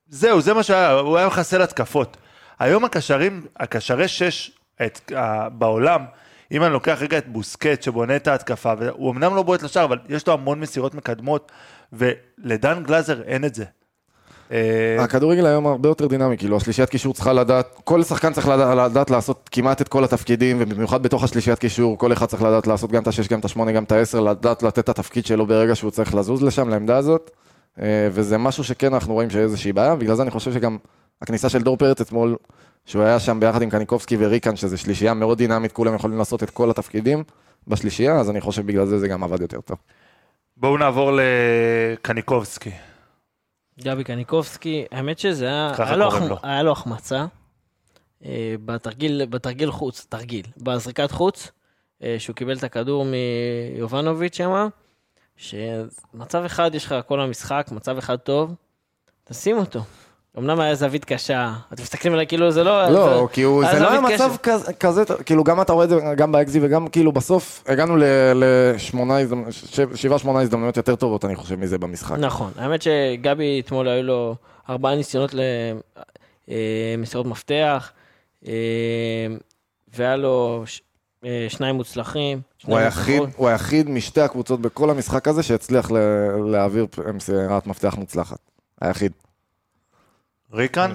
זהו, זה מה שהיה, הוא היה מחסל התקפות. היום הקשרים, הקשרי שש את, uh, בעולם, אם אני לוקח רגע את בוסקט שבונה את ההתקפה, והוא אמנם לא בועט לשער, אבל יש לו המון מסירות מקדמות, ולדן גלאזר אין את זה. אה, הכדורגל היום הרבה יותר דינמי, כאילו השלישיית קישור צריכה לדעת, כל שחקן צריך לדעת, לדעת לעשות כמעט את כל התפקידים, ובמיוחד בתוך השלישיית קישור, כל אחד צריך לדעת לעשות גם את השש, גם את השמונה, גם את העשר, לדעת לתת את התפקיד שלו ברגע שהוא צריך לזוז לשם, לעמדה הזאת, אה, וזה משהו שכן אנחנו רואים שיש איזושהי בעיה, בגלל זה אני חושב שגם הכניסה של דור פרץ אתמול, שהוא היה שם ביחד עם קניקובסקי וריקן, שזה שלישייה מאוד דינמית, כולם יכולים לעשות את כל התפקידים בשלישייה, אז אני חושב בגלל זה זה גם עבד יותר טוב. בואו נעבור לקניקובסקי. גבי קניקובסקי, האמת שזה היה, ככה היה לו. לו. היה לו החמצה אה, בתרגיל, בתרגיל חוץ, תרגיל, בזריקת חוץ, אה, שהוא קיבל את הכדור מיובנוביץ' שמה, שמצב אחד יש לך כל המשחק, מצב אחד טוב, תשים אותו. אמנם היה זווית קשה, אתם מסתכלים עליי כאילו זה לא... לא, זה, כי הוא- זה לא היה מצב. כזה- כזה, כאילו גם אתה רואה את זה גם באקזי וגם כאילו בסוף הגענו לשמונה הזדמנויות, שבעה שמונה הזדמנויות יותר טובות אני חושב מזה במשחק. נכון, האמת שגבי אתמול היו לו ארבעה ניסיונות למסירות מפתח, אה, והיה לו ש- אה, שניים מוצלחים. הוא היחיד. הוא היחיד משתי הקבוצות בכל המשחק הזה שהצליח להעביר מסירת מפתח מוצלחת. היחיד. ריקן,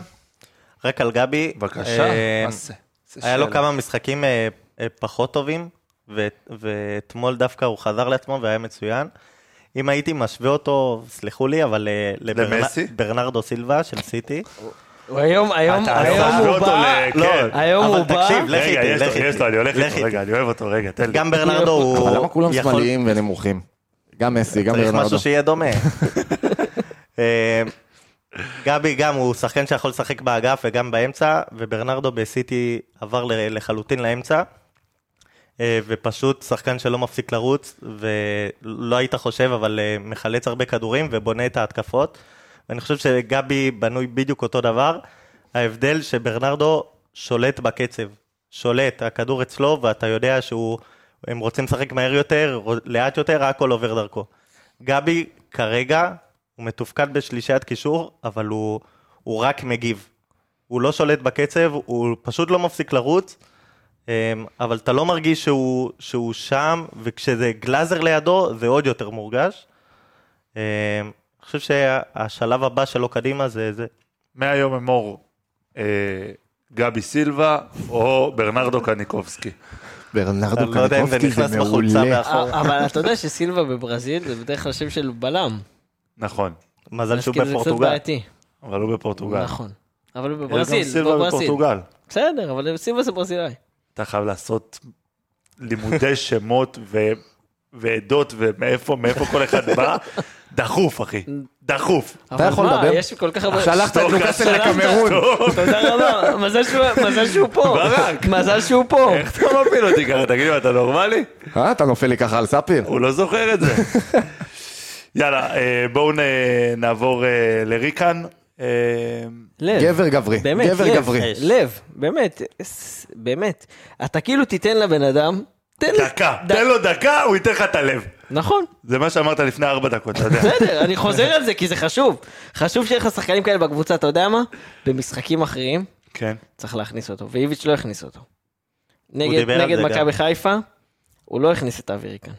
רק על גבי. בבקשה. אה, מה זה? היה לו. כמה משחקים אה, אה, פחות טובים, ו- ואתמול דווקא הוא חזר לעצמו והיה מצוין. אם הייתי משווה אותו, סלחו לי, אבל? לברנרדו סילבה של סיטי. הוא היום, היום, היום הוא בא, לא, כן. היום הוא בא, תקשיב, לך רגע, איתי, יש לך יש איתי. לו, אני הולך לך איתו. רגע, אני אוהב אותו, רגע, תן לי. גם ברנרדו הוא... אבל למה כולם שמאליים ונמוכים? גם מסי, גם צריך ברנרדו. משהו שיהיה דומה. גבי גם הוא שחקן שיכול לשחק באגף וגם באמצע, וברנרדו בסיטי עבר לחלוטין לאמצע. אה, ופשוט שחקן שלא מפסיק לרוץ, ולא היית חושב, אבל אה, מחלץ הרבה כדורים ובונה את ההתקפות. ואני חושב שגבי בנוי בדיוק אותו דבר. ההבדל שברנרדו שולט בקצב. שולט, הכדור אצלו, ואתה יודע שהוא... הם רוצים לשחק מהר יותר, לאט יותר, הכל עובר דרכו. גבי כרגע, הוא מתופקד בשלישיית קישור, אבל הוא, הוא רק מגיב. הוא לא שולט בקצב, הוא פשוט לא מפסיק לרוץ, אמ, אבל אתה לא מרגיש שהוא, שהוא שם, וכשזה גלאזר לידו, זה עוד יותר מורגש. אמ, אני חושב שהשלב הבא שלו קדימה זה זה. מהיום אמור אה, גבי סילבה או ברנרדו קניקובסקי. ברנרדו לא קניקובסקי זה מעולה. מאחור. אה, אבל אתה יודע שסילבה בברזיל זה בדרך כלל שם של בלם. נכון, מזל שהוא כאילו זה קצת בפורטוגל. בעייתי. אבל הוא בפורטוגל. נכון. אבל יש בברזיל, גם סילבה בברזיל. בפורטוגל. בסדר, אבל סילבה זה ברזילאי. אתה חייב לעשות לימודי שמות ו... ועדות ומאיפה מאיפה כל אחד בא, דחוף אחי, דחוף. אבל יכול לדבר? יש כל כך הרבה... שלחת את שלחת. לקמרון. תודה רבה, מזל שהוא- מזל שהוא פה. ברק. מזל שהוא פה. איך אתה מפיל אותי ככה? תגיד לי, אתה נורמלי? אה, אתה נופל לי ככה על ספיר? הוא לא זוכר את זה. יאללה, אה, בואו נעבור אה, לריקן. אה, לב. גבר גברי. באמת, גבר לב, גברי. לב, באמת, באמת. אתה כאילו תיתן לבן אדם, תן לי. דקה, ד- תן לו דקה, הוא ייתן לך את הלב. נכון, זה מה שאמרת לפני ארבע דקות, אתה יודע. בסדר, אני חוזר על זה כי זה חשוב. חשוב שיהיה לך שחקנים כאלה בקבוצה, אתה יודע מה? במשחקים אחרים כן. צריך להכניס אותו, ואיביץ' לא הכניס אותו. נגד, נגד מכבי. חיפה, הוא לא הכניס את אבי ריקן.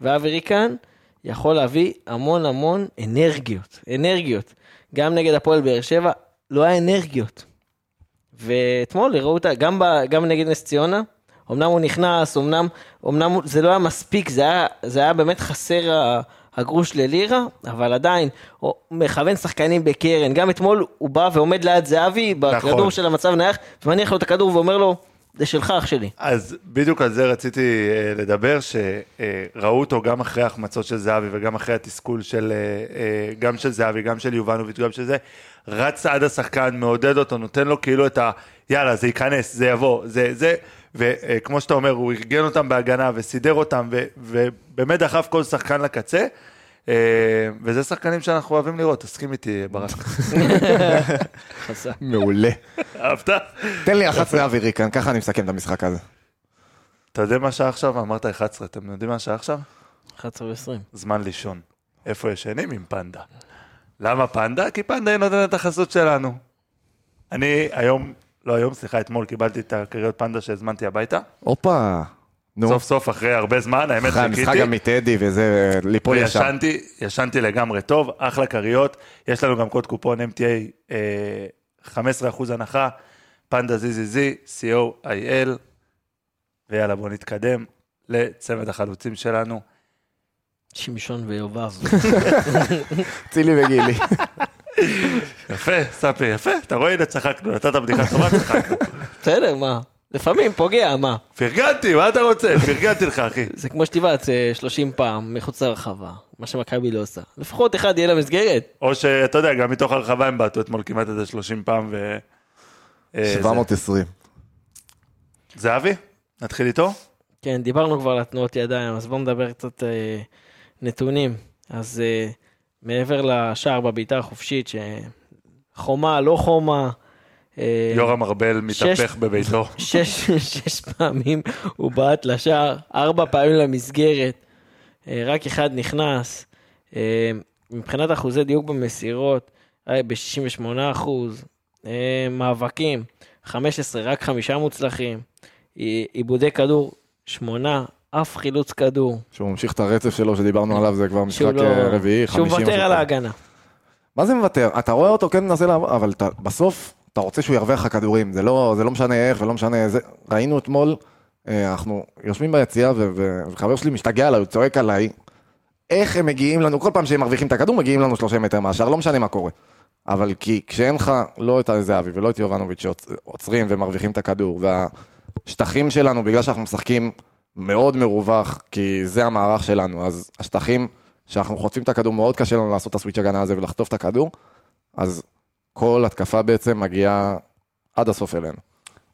ואבי ריקן יכול להביא המון המון אנרגיות, אנרגיות. גם נגד הפועל באר שבע לא היה אנרגיות. ואתמול הראו אותה, גם, ב, גם נגד נס ציונה, אמנם הוא נכנס, אמנם, אמנם זה לא היה מספיק, זה היה, זה היה באמת חסר הגרוש ללירה, אבל עדיין, הוא מכוון שחקנים בקרן. גם אתמול הוא בא ועומד ליד זהבי, בכדור נכון. של המצב נייח, ומניח לו את הכדור ואומר לו, זה שלך אח שלי. אז בדיוק על זה רציתי אה, לדבר, שראו אותו גם אחרי ההחמצות של זהבי וגם אחרי התסכול של, אה, אה, גם של זהבי, גם של יובנוביץ', גם של זה, רץ עד השחקן, מעודד אותו, נותן לו כאילו את ה... יאללה, זה ייכנס, זה יבוא, זה, זה, וכמו שאתה אומר, הוא ארגן אותם בהגנה וסידר אותם, ו, ובאמת דחף כל שחקן לקצה. אה, וזה שחקנים שאנחנו אוהבים לראות, תסכים איתי ברק. מעולה. אהבת? תן לי 11 אווירי כאן, ככה אני מסכם את המשחק הזה. אתה יודע מה השעה עכשיו? אמרת 11, אתם יודעים מה השעה עכשיו? 11 ו-20. זמן לישון. איפה ישנים? עם פנדה. למה פנדה? כי פנדה היא נותנת את החסות שלנו. אני היום, לא היום, סליחה, אתמול קיבלתי את הכריות פנדה שהזמנתי הביתה. הופה. נו. סוף סוף, אחרי הרבה זמן, האמת אחרי המשחק חיכיתי. גם מטדי וזה, ליפול ישר. וישנתי, ישנתי לגמרי טוב, אחלה כריות. יש לנו גם קוד קופון MTA, אה, 15% הנחה, פנדה ZZZ, co.il, ויאללה, בואו נתקדם לצמד החלוצים שלנו. שמשון ויובב. צילי וגילי. יפה, ספי, יפה, אתה רואה, הנה צחקנו, נתת בדיחה טובה, צחקנו. בסדר, מה? לפעמים פוגע, מה? פרגנתי, מה אתה רוצה? פרגנתי לך, אחי. זה כמו אה, 30 פעם מחוץ לרחבה, מה שמכבי לא עושה. לפחות אחד יהיה למסגרת. או שאתה יודע, גם מתוך הרחבה הם בעטו אתמול כמעט איזה 30 פעם ו... אה, זה. 720. זהבי? נתחיל איתו? כן, דיברנו כבר על התנועות ידיים, אז בואו נדבר קצת אה, נתונים. אז אה, מעבר לשער בבעיטה החופשית, שחומה, לא חומה, אה, יורם ארבל מתהפך בביתו. שש, שש פעמים הוא בעט לשער, ארבע פעמים למסגרת, אה, רק אחד נכנס. אה, מבחינת אחוזי דיוק במסירות, ב-68 אחוז, אה, מאבקים, 15, רק חמישה מוצלחים, עי- עיבודי כדור, שמונה, אף חילוץ כדור. שהוא ממשיך את הרצף שלו שדיברנו עליו, זה כבר משחק שהוא לא- אה, רביעי, שהוא חמישי. מוותר על. ההגנה. מה זה מוותר? אתה רואה אותו כן מנסה לעבור, אבל אתה, בסוף אתה רוצה שהוא ירוויח לך כדורים, זה לא, זה לא משנה איך ולא משנה זה. ראינו אתמול, אה, אנחנו יושבים ביציאה וחבר שלי משתגע עליי, הוא צועק עליי, איך הם מגיעים לנו, כל פעם שהם מרוויחים את הכדור מגיעים לנו 30 מטר מהשאר, לא משנה מה קורה. אבל כי כשאין לך לא את זהבי ולא את יובנוביץ' שעוצרים ומרוויחים את הכדור, והשטחים שלנו, בגלל שאנחנו משחקים מאוד מרווח, כי זה המערך שלנו, אז השטחים שאנחנו חוטפים את הכדור, מאוד קשה לנו לעשות את הסוויץ' הגנה הזה ולחטוף את הכדור, אז כל התקפה בעצם מגיעה עד הסוף אלינו.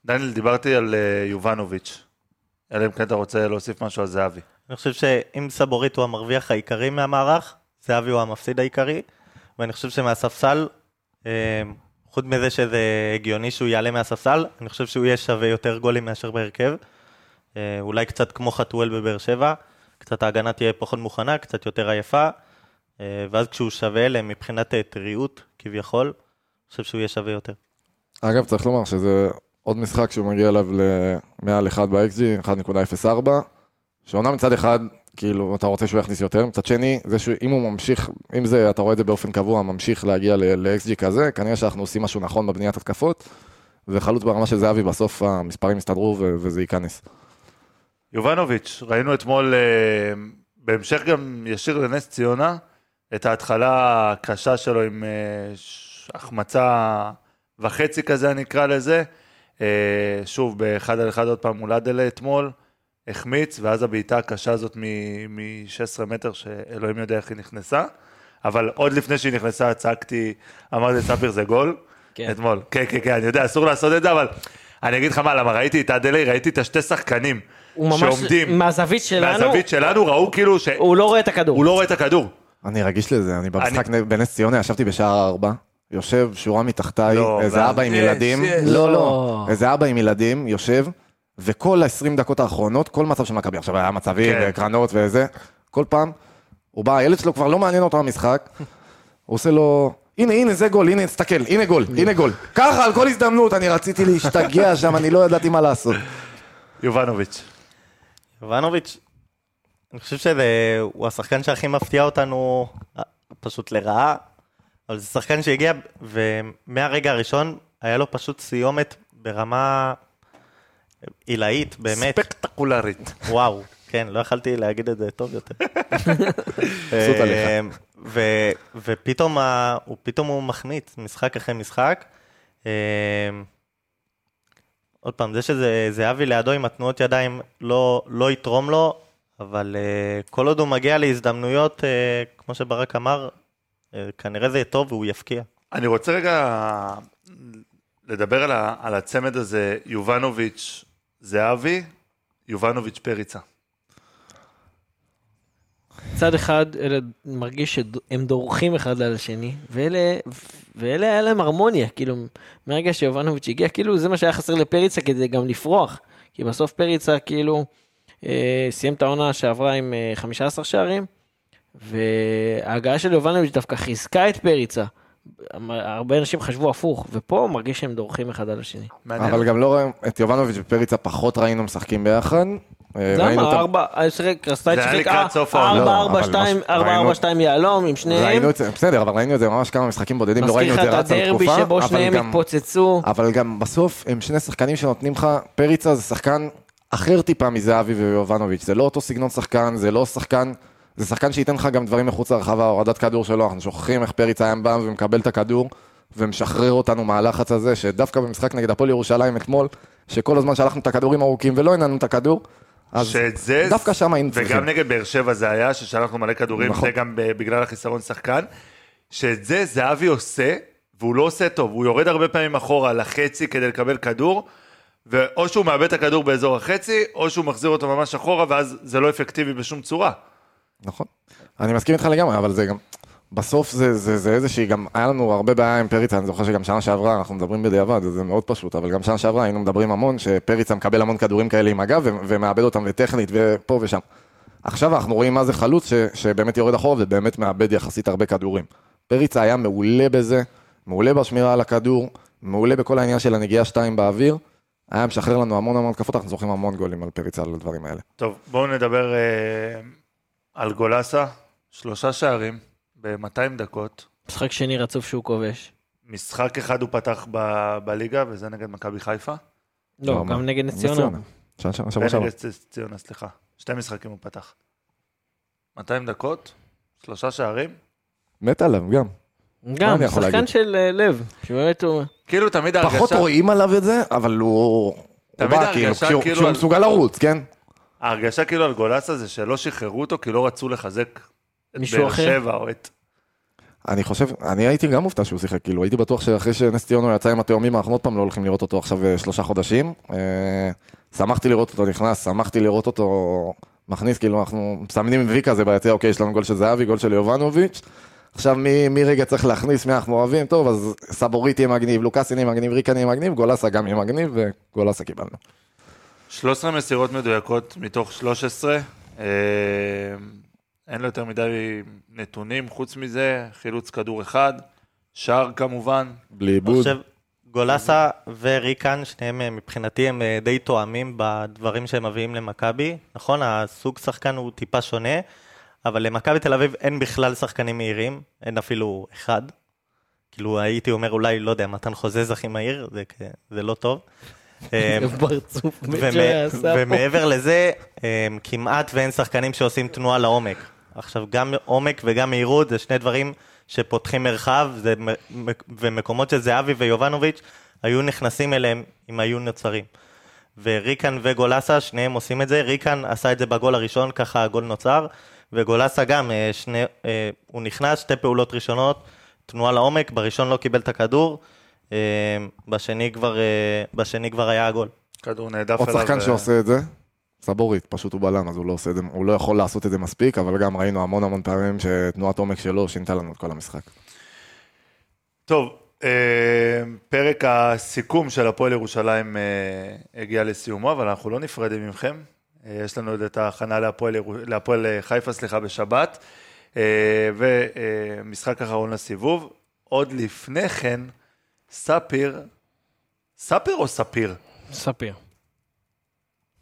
דניאל, דיברתי על אה, יובנוביץ'. אלא אם כן אתה רוצה להוסיף משהו על זהבי. אני חושב שאם סבורית הוא המרוויח העיקרי מהמערך, זהבי הוא המפסיד העיקרי, ואני חושב שמהספסל, אה, חוץ מזה שזה הגיוני שהוא יעלה מהספסל, אני חושב שהוא יהיה שווה יותר גולים מאשר בהרכב. אה, אולי קצת כמו חתואל בבאר שבע, קצת ההגנה תהיה פחות מוכנה, קצת יותר עייפה, ואז כשהוא שווה אליהם מבחינת טריות, כביכול, חושב שהוא יהיה שווה יותר. אגב, צריך לומר שזה עוד משחק שהוא מגיע אליו למעל 1 ב-XG, 1.04, שאומנם מצד אחד, כאילו, אתה רוצה שהוא יכניס יותר, מצד שני, זה שאם הוא ממשיך, אם זה, אתה רואה את זה באופן קבוע, ממשיך להגיע ל-XG כזה, כנראה שאנחנו עושים משהו נכון בבניית התקפות, וחלוץ ברמה של זהבי, בסוף המספרים יסתדרו וזה ייכנס. יובנוביץ', ראינו אתמול, אה, בהמשך גם ישיר לנס ציונה, את ההתחלה הקשה שלו עם אה, ש- החמצה וחצי כזה, אני אקרא לזה. אה, שוב, באחד על אחד עוד פעם מול אדלה אתמול, החמיץ, ואז הבעיטה הקשה הזאת מ-16 מטר, שאלוהים יודע איך היא נכנסה. אבל עוד לפני שהיא נכנסה, צעקתי, אמרתי לספיר זה גול. כן. אתמול. כן, כן, כן, אני יודע, אסור לעשות את זה, אבל אני אגיד לך מה, למה ראיתי את אדלי, ראיתי את השתי שחקנים הוא שעומדים מהזווית שלנו, מהזווית שלנו, ראו כאילו שהוא הוא לא רואה את הכדור. לא רואה את הכדור. אני רגיש לזה, אני במשחק בנס ציונה, ישבתי בשער ארבע, יושב שורה מתחתיי, לא, איזה אבא עם ילדים. לא, לא. לא, איזה אבא עם ילדים, יושב, וכל ה-20 דקות האחרונות, כל מצב של מכבי, עכשיו היה מצבים, כן. וקרנות וזה, כל פעם, הוא בא, הילד שלו כבר לא מעניין אותו המשחק, הוא עושה לו, הנה, הנה, זה גול, הנה, תסתכל, הנה גול, הנה גול. ככה, על כל הזדמנות, אני רציתי להשתגע שם, אני לא ידעתי מה לעשות. יובנוביץ'. יובנוביץ', אני חושב שהוא השחקן שהכי מפתיע אותנו פשוט לרעה, אבל זה שחקן שהגיע ומהרגע הראשון היה לו פשוט סיומת ברמה עילאית, באמת. ספקטקולרית. וואו, כן, לא יכלתי להגיד את זה טוב יותר. מבסוט עליך. אה, ו- ופתאום ה- הוא פתאום הוא מחמיץ משחק אחרי משחק. אה, עוד פעם, זה שזה זהבי לידו עם התנועות ידיים לא, לא יתרום לו, אבל אה, כל עוד הוא מגיע להזדמנויות, אה, כמו שברק אמר, כנראה זה יהיה טוב והוא יפקיע. אני רוצה רגע לדבר על, ה, על הצמד הזה, יובנוביץ' זהבי, יובנוביץ' פריצה. מצד אחד, אלה מרגיש שהם דורכים אחד על השני, ואלה, ואלה היה להם הרמוניה, כאילו, מרגע שיובנוביץ' הגיע, כאילו זה מה שהיה חסר לפריצה כדי גם לפרוח, כי בסוף פריצה כאילו אה, סיים את העונה שעברה עם אה, 15 שערים, וההגעה של יובנוביץ' דווקא חיזקה את פריצה. הרבה אנשים חשבו הפוך, ופה מרגיש שהם דורכים אחד על השני. מעניין. אבל גם לא רואים, את יובנוביץ' ופריצה פחות ראינו משחקים ביחד. אה, ראינו למה? ארבע, שיחק, היה שיחק. ארבע, לא, ארבע, שתיים, ארבע, ראינו- ארבע, שתיים יהלום עם שניהם. ראינו את זה, בסדר, אבל ראינו את זה ממש כמה משחקים בודדים, לא מזכיר ראינו לך את זה את רץ על הדרבי תקופה, שבו אבל שניהם גם- התפוצצו. אבל גם בסוף הם שני שחקנים שנותנים לך, פריצה זה שחקן אחר טיפה מזהבי ויובנוביץ', זה לא אותו סגנון שחקן, זה לא שחקן, זה שחקן שייתן לך גם דברים מחוץ לרחבה, הורדת כדור שלו, אנחנו שוכחים איך פריצה היה בא ומקבל את הכדור, ומשחרר אותנו מהלחץ הזה, שדווקא במשחק נגד הפועל ירושלים אתמול, שכל הזמן שלחנו את הכדורים ארוכים ולא הנענו את הכדור, אז שאת זה, דווקא שם היינו צריכים. וגם נגד באר שבע זה היה, ששלחנו מלא כדורים, נכון. זה גם בגלל החיסרון שחקן, שאת זה זהבי עושה, והוא לא עושה טוב, הוא יורד הרבה פעמים אחורה לחצי כדי לקבל כדור, ואו שהוא מאבד את הכדור באזור החצי, או שהוא מחזיר אותו ממש אחורה, ואז זה לא אפקטיבי בשום צורה. נכון. אני מסכים איתך לגמרי, אבל זה גם... בסוף זה, זה, זה איזושהי, גם היה לנו הרבה בעיה עם פריצה, אני זוכר שגם שנה שעברה, אנחנו מדברים בדיעבד, זה מאוד פשוט, אבל גם שנה שעברה היינו מדברים המון, שפריצה מקבל המון כדורים כאלה עם הגב, ומאבד אותם וטכנית, ופה ושם. עכשיו אנחנו רואים מה זה חלוץ ש, שבאמת יורד אחורה ובאמת מאבד יחסית הרבה כדורים. פריצה היה מעולה בזה, מעולה בשמירה על הכדור, מעולה בכל העניין של הנגיעה שתיים באוויר, היה משחרר לנו המון המון התקפות, אנחנו זוכרים המון גולים על פריצה על הדברים האלה. טוב, בואו נדבר אה, על גולסה, שלושה שערים ב-200 דקות. משחק שני רצוף שהוא כובש. משחק אחד הוא פתח ב- בליגה, וזה נגד מכבי חיפה. לא, לא, גם מה? נגד נס נס ציונה. ונגד צ- ציונה, סליחה. שתי משחקים הוא פתח. 200 דקות, שלושה שערים. מת עליו גם. גם, שחקן? של אה, לב, שבאמת הוא... כאילו תמיד ההרגשה... פחות רואים עליו את זה, אבל הוא... תמיד כאילו, ההרגשה כשהוא- כאילו כשהוא על- מסוגל לרוץ, כן? ההרגשה כאילו על גולסה זה שלא שחררו אותו כי לא רצו לחזק את מישהו באר אחר? שבע או את... אני חושב, אני הייתי גם מופתע שהוא שיחק, כאילו, הייתי בטוח שאחרי שנס ציונה יצא עם התאומים, אנחנו עוד פעם לא הולכים לראות אותו עכשיו אה, שלושה חודשים. אה, שמחתי לראות אותו נכנס, שמחתי לראות אותו מכניס, כאילו, אנחנו מסמנים וי כזה ביציע, אוקיי, יש לנו גול של זהבי, גול של יובנוביץ'. עכשיו מי, מי רגע צריך להכניס, מי אנחנו אוהבים, טוב, אז סבורית יהיה מגניב, לוקאסין יהיה מגניב, ריקן יהיה מגניב, גולסה גם יהיה מגניב, וגולסה קיבלנו. 13 מסירות מדויקות מתוך 13. אה, אין לו יותר מדי נתונים, חוץ מזה, חילוץ כדור אחד, שער כמובן. בלי עיבוד. חושב, גולסה וריקן, שניהם אה, מבחינתי הם אה, די תואמים בדברים שהם מביאים למכבי. נכון, הסוג שחקן הוא טיפה שונה, אבל למכבי תל אביב אין בכלל שחקנים מהירים, אין אפילו אחד. כאילו הייתי אומר אולי, לא יודע, מתן חוזז הכי מהיר, זה, זה לא טוב. אה. ומעבר לזה, הם, כמעט ואין שחקנים שעושים תנועה לעומק. עכשיו, גם עומק וגם מהירות זה שני דברים שפותחים מרחב, זה, ומקומות שזהבי ויובנוביץ' היו נכנסים אליהם אם היו נוצרים. וריקן וגולסה, שניהם עושים את זה. ריקן עשה את זה בגול הראשון, ככה הגול נוצר, וגולסה גם, אה, שני, אה, הוא נכנס, שתי פעולות ראשונות, תנועה לעומק, בראשון לא קיבל את הכדור, אה, בשני כבר, אה, בשני כבר היה הגול. כדור נעדף עוד אליו. שחקן ו- שעושה את זה, סבורית, פשוט הוא בלם, אז הוא לא עושה את זה, הוא לא יכול לעשות את זה מספיק, אבל גם ראינו המון המון פעמים שתנועת עומק שלו שינתה לנו את כל המשחק. טוב, אה, פרק הסיכום של הפועל ירושלים אה, הגיע לסיומו, אבל אנחנו לא נפרדים מכם. אה, יש לנו עוד את ההכנה להפועל, להפועל אה, חיפה, סליחה, בשבת, אה, ומשחק אחרון לסיבוב. עוד לפני כן, ספיר, ספיר או ספיר? ספיר.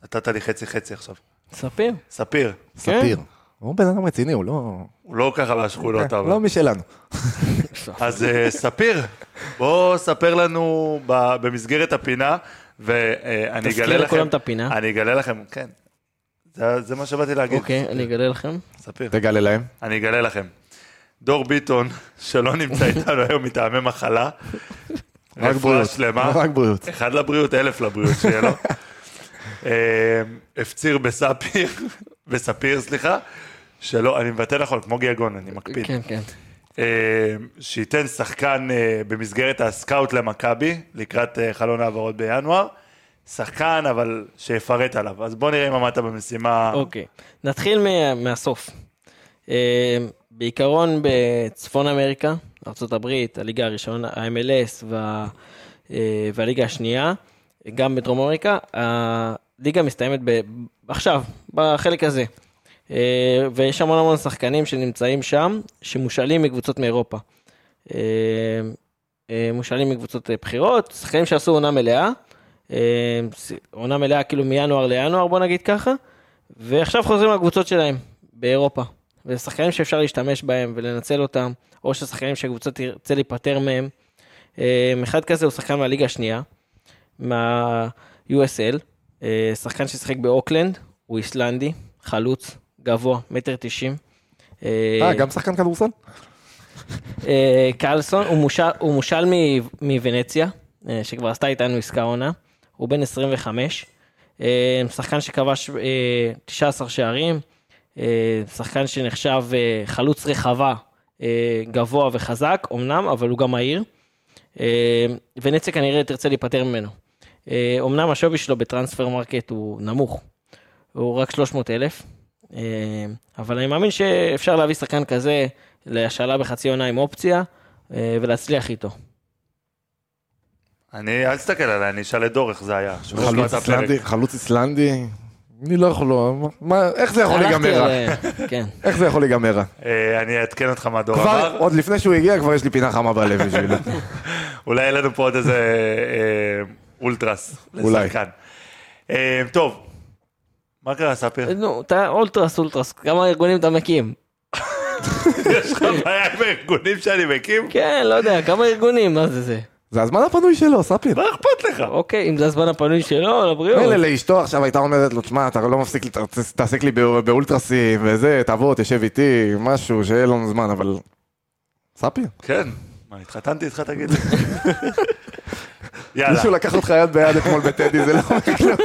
נתת לי חצי חצי עכשיו. ספיר. ספיר. ספיר. הוא בן אדם רציני, הוא לא... הוא לא ככה מהשכונות, אבל. לא משלנו. אז אה, ספיר, בוא ספר לנו במסגרת הפינה, ואני תזכיר אגלה לכם... לכולם את הפינה. אני אגלה לכם, כן. זה, זה מה שבאתי להגיד. אוקיי, אני אגלה לכם. ספיר. תגלה להם. אני אגלה לכם. דור ביטון, שלא נמצא איתנו היום מטעמי מחלה. רק בריאות. שלמה. רק בריאות. אחד לבריאות, אלף לבריאות שיהיה לו. אה, הפציר בספיר, בספיר, סליחה, שלא, אני מבטא נכון, כמו גיאגון, אני מקפיד. כן, כן. אה, שייתן שחקן אה, במסגרת הסקאוט למכבי, לקראת אה, חלון העברות בינואר. שחקן, אבל שיפרט עליו. אז בוא נראה אם עמדת במשימה. אוקיי, נתחיל מה- מהסוף. בעיקרון בצפון אמריקה, ארה"ב, הליגה הראשונה, ה-MLS וה, אה, והליגה השנייה, גם בדרום אמריקה, הליגה מסתיימת ב, עכשיו, בחלק הזה. אה, ויש המון המון שחקנים שנמצאים שם, שמושאלים מקבוצות מאירופה. אה, מושאלים מקבוצות בכירות, שחקנים שעשו עונה מלאה, אה, עונה מלאה כאילו מינואר לינואר, בוא נגיד ככה, ועכשיו חוזרים לקבוצות שלהם באירופה. וזה שחקנים שאפשר להשתמש בהם ולנצל אותם, או ששחקנים שהקבוצה תרצה להיפטר מהם. אה, אחד כזה הוא שחקן מהליגה השנייה, מה-USL, אה, שחקן ששיחק באוקלנד, הוא איסלנדי, חלוץ, גבוה, מטר תשעים. אה, גם שחקן כדורסל? אה, קרלסון, הוא מושל, מוונציה, אה, שכבר עשתה איתנו עסקה עונה, הוא בן 25, אה, שחקן שכבש אה, 19 שערים, אה, שחקן שנחשב אה, חלוץ רחבה, אה, גבוה וחזק, אמנם, אבל הוא גם מהיר. אה, ונציה כנראה תרצה להיפטר ממנו. אה, אמנם השווי שלו בטרנספר מרקט הוא נמוך, הוא רק 300 אלף, אה, אבל אני מאמין שאפשר להביא שחקן כזה להשאלה בחצי עונה עם אופציה, אה, ולהצליח איתו. אני, אל תסתכל עליי, אני אשאל את דור איך זה היה. שהוא חלוץ. איסלנדי, חלוץ איסלנדי, אני לא יכול, לא- מה, איך זה יכול להיגמר רע? כן. איך זה יכול להיגמר רע? אה, אני אעדכן אותך מה דור אמר. עוד לפני שהוא הגיע, כבר יש לי פינה חמה בלב בשבילו. אולי יהיה לנו פה עוד איזה אה, אולטרס אולי. לשחקן. אה, טוב, מה קרה, ספיר? נו, אתה אולטרס אולטרס, כמה ארגונים אתה מקים? יש לך בעיה עם הארגונים שאני מקים? כן, לא יודע, כמה ארגונים, מה זה זה? זה הזמן הפנוי שלו, ספיר. מה אכפת לך? אוקיי, אם זה הזמן הפנוי שלו, לבריאות. מילא לאשתו עכשיו הייתה אומרת לו, תשמע, אתה לא מפסיק, תעסק לי בא- באולטרסים וזה, תבוא, תשב איתי, משהו, שיהיה לנו זמן, אבל... ספיר, כן. מה, התחתנתי איתך, תגיד לי? יאללה. מישהו לקח אותך יד ביד אתמול בטדי, זה לא אומר כלום.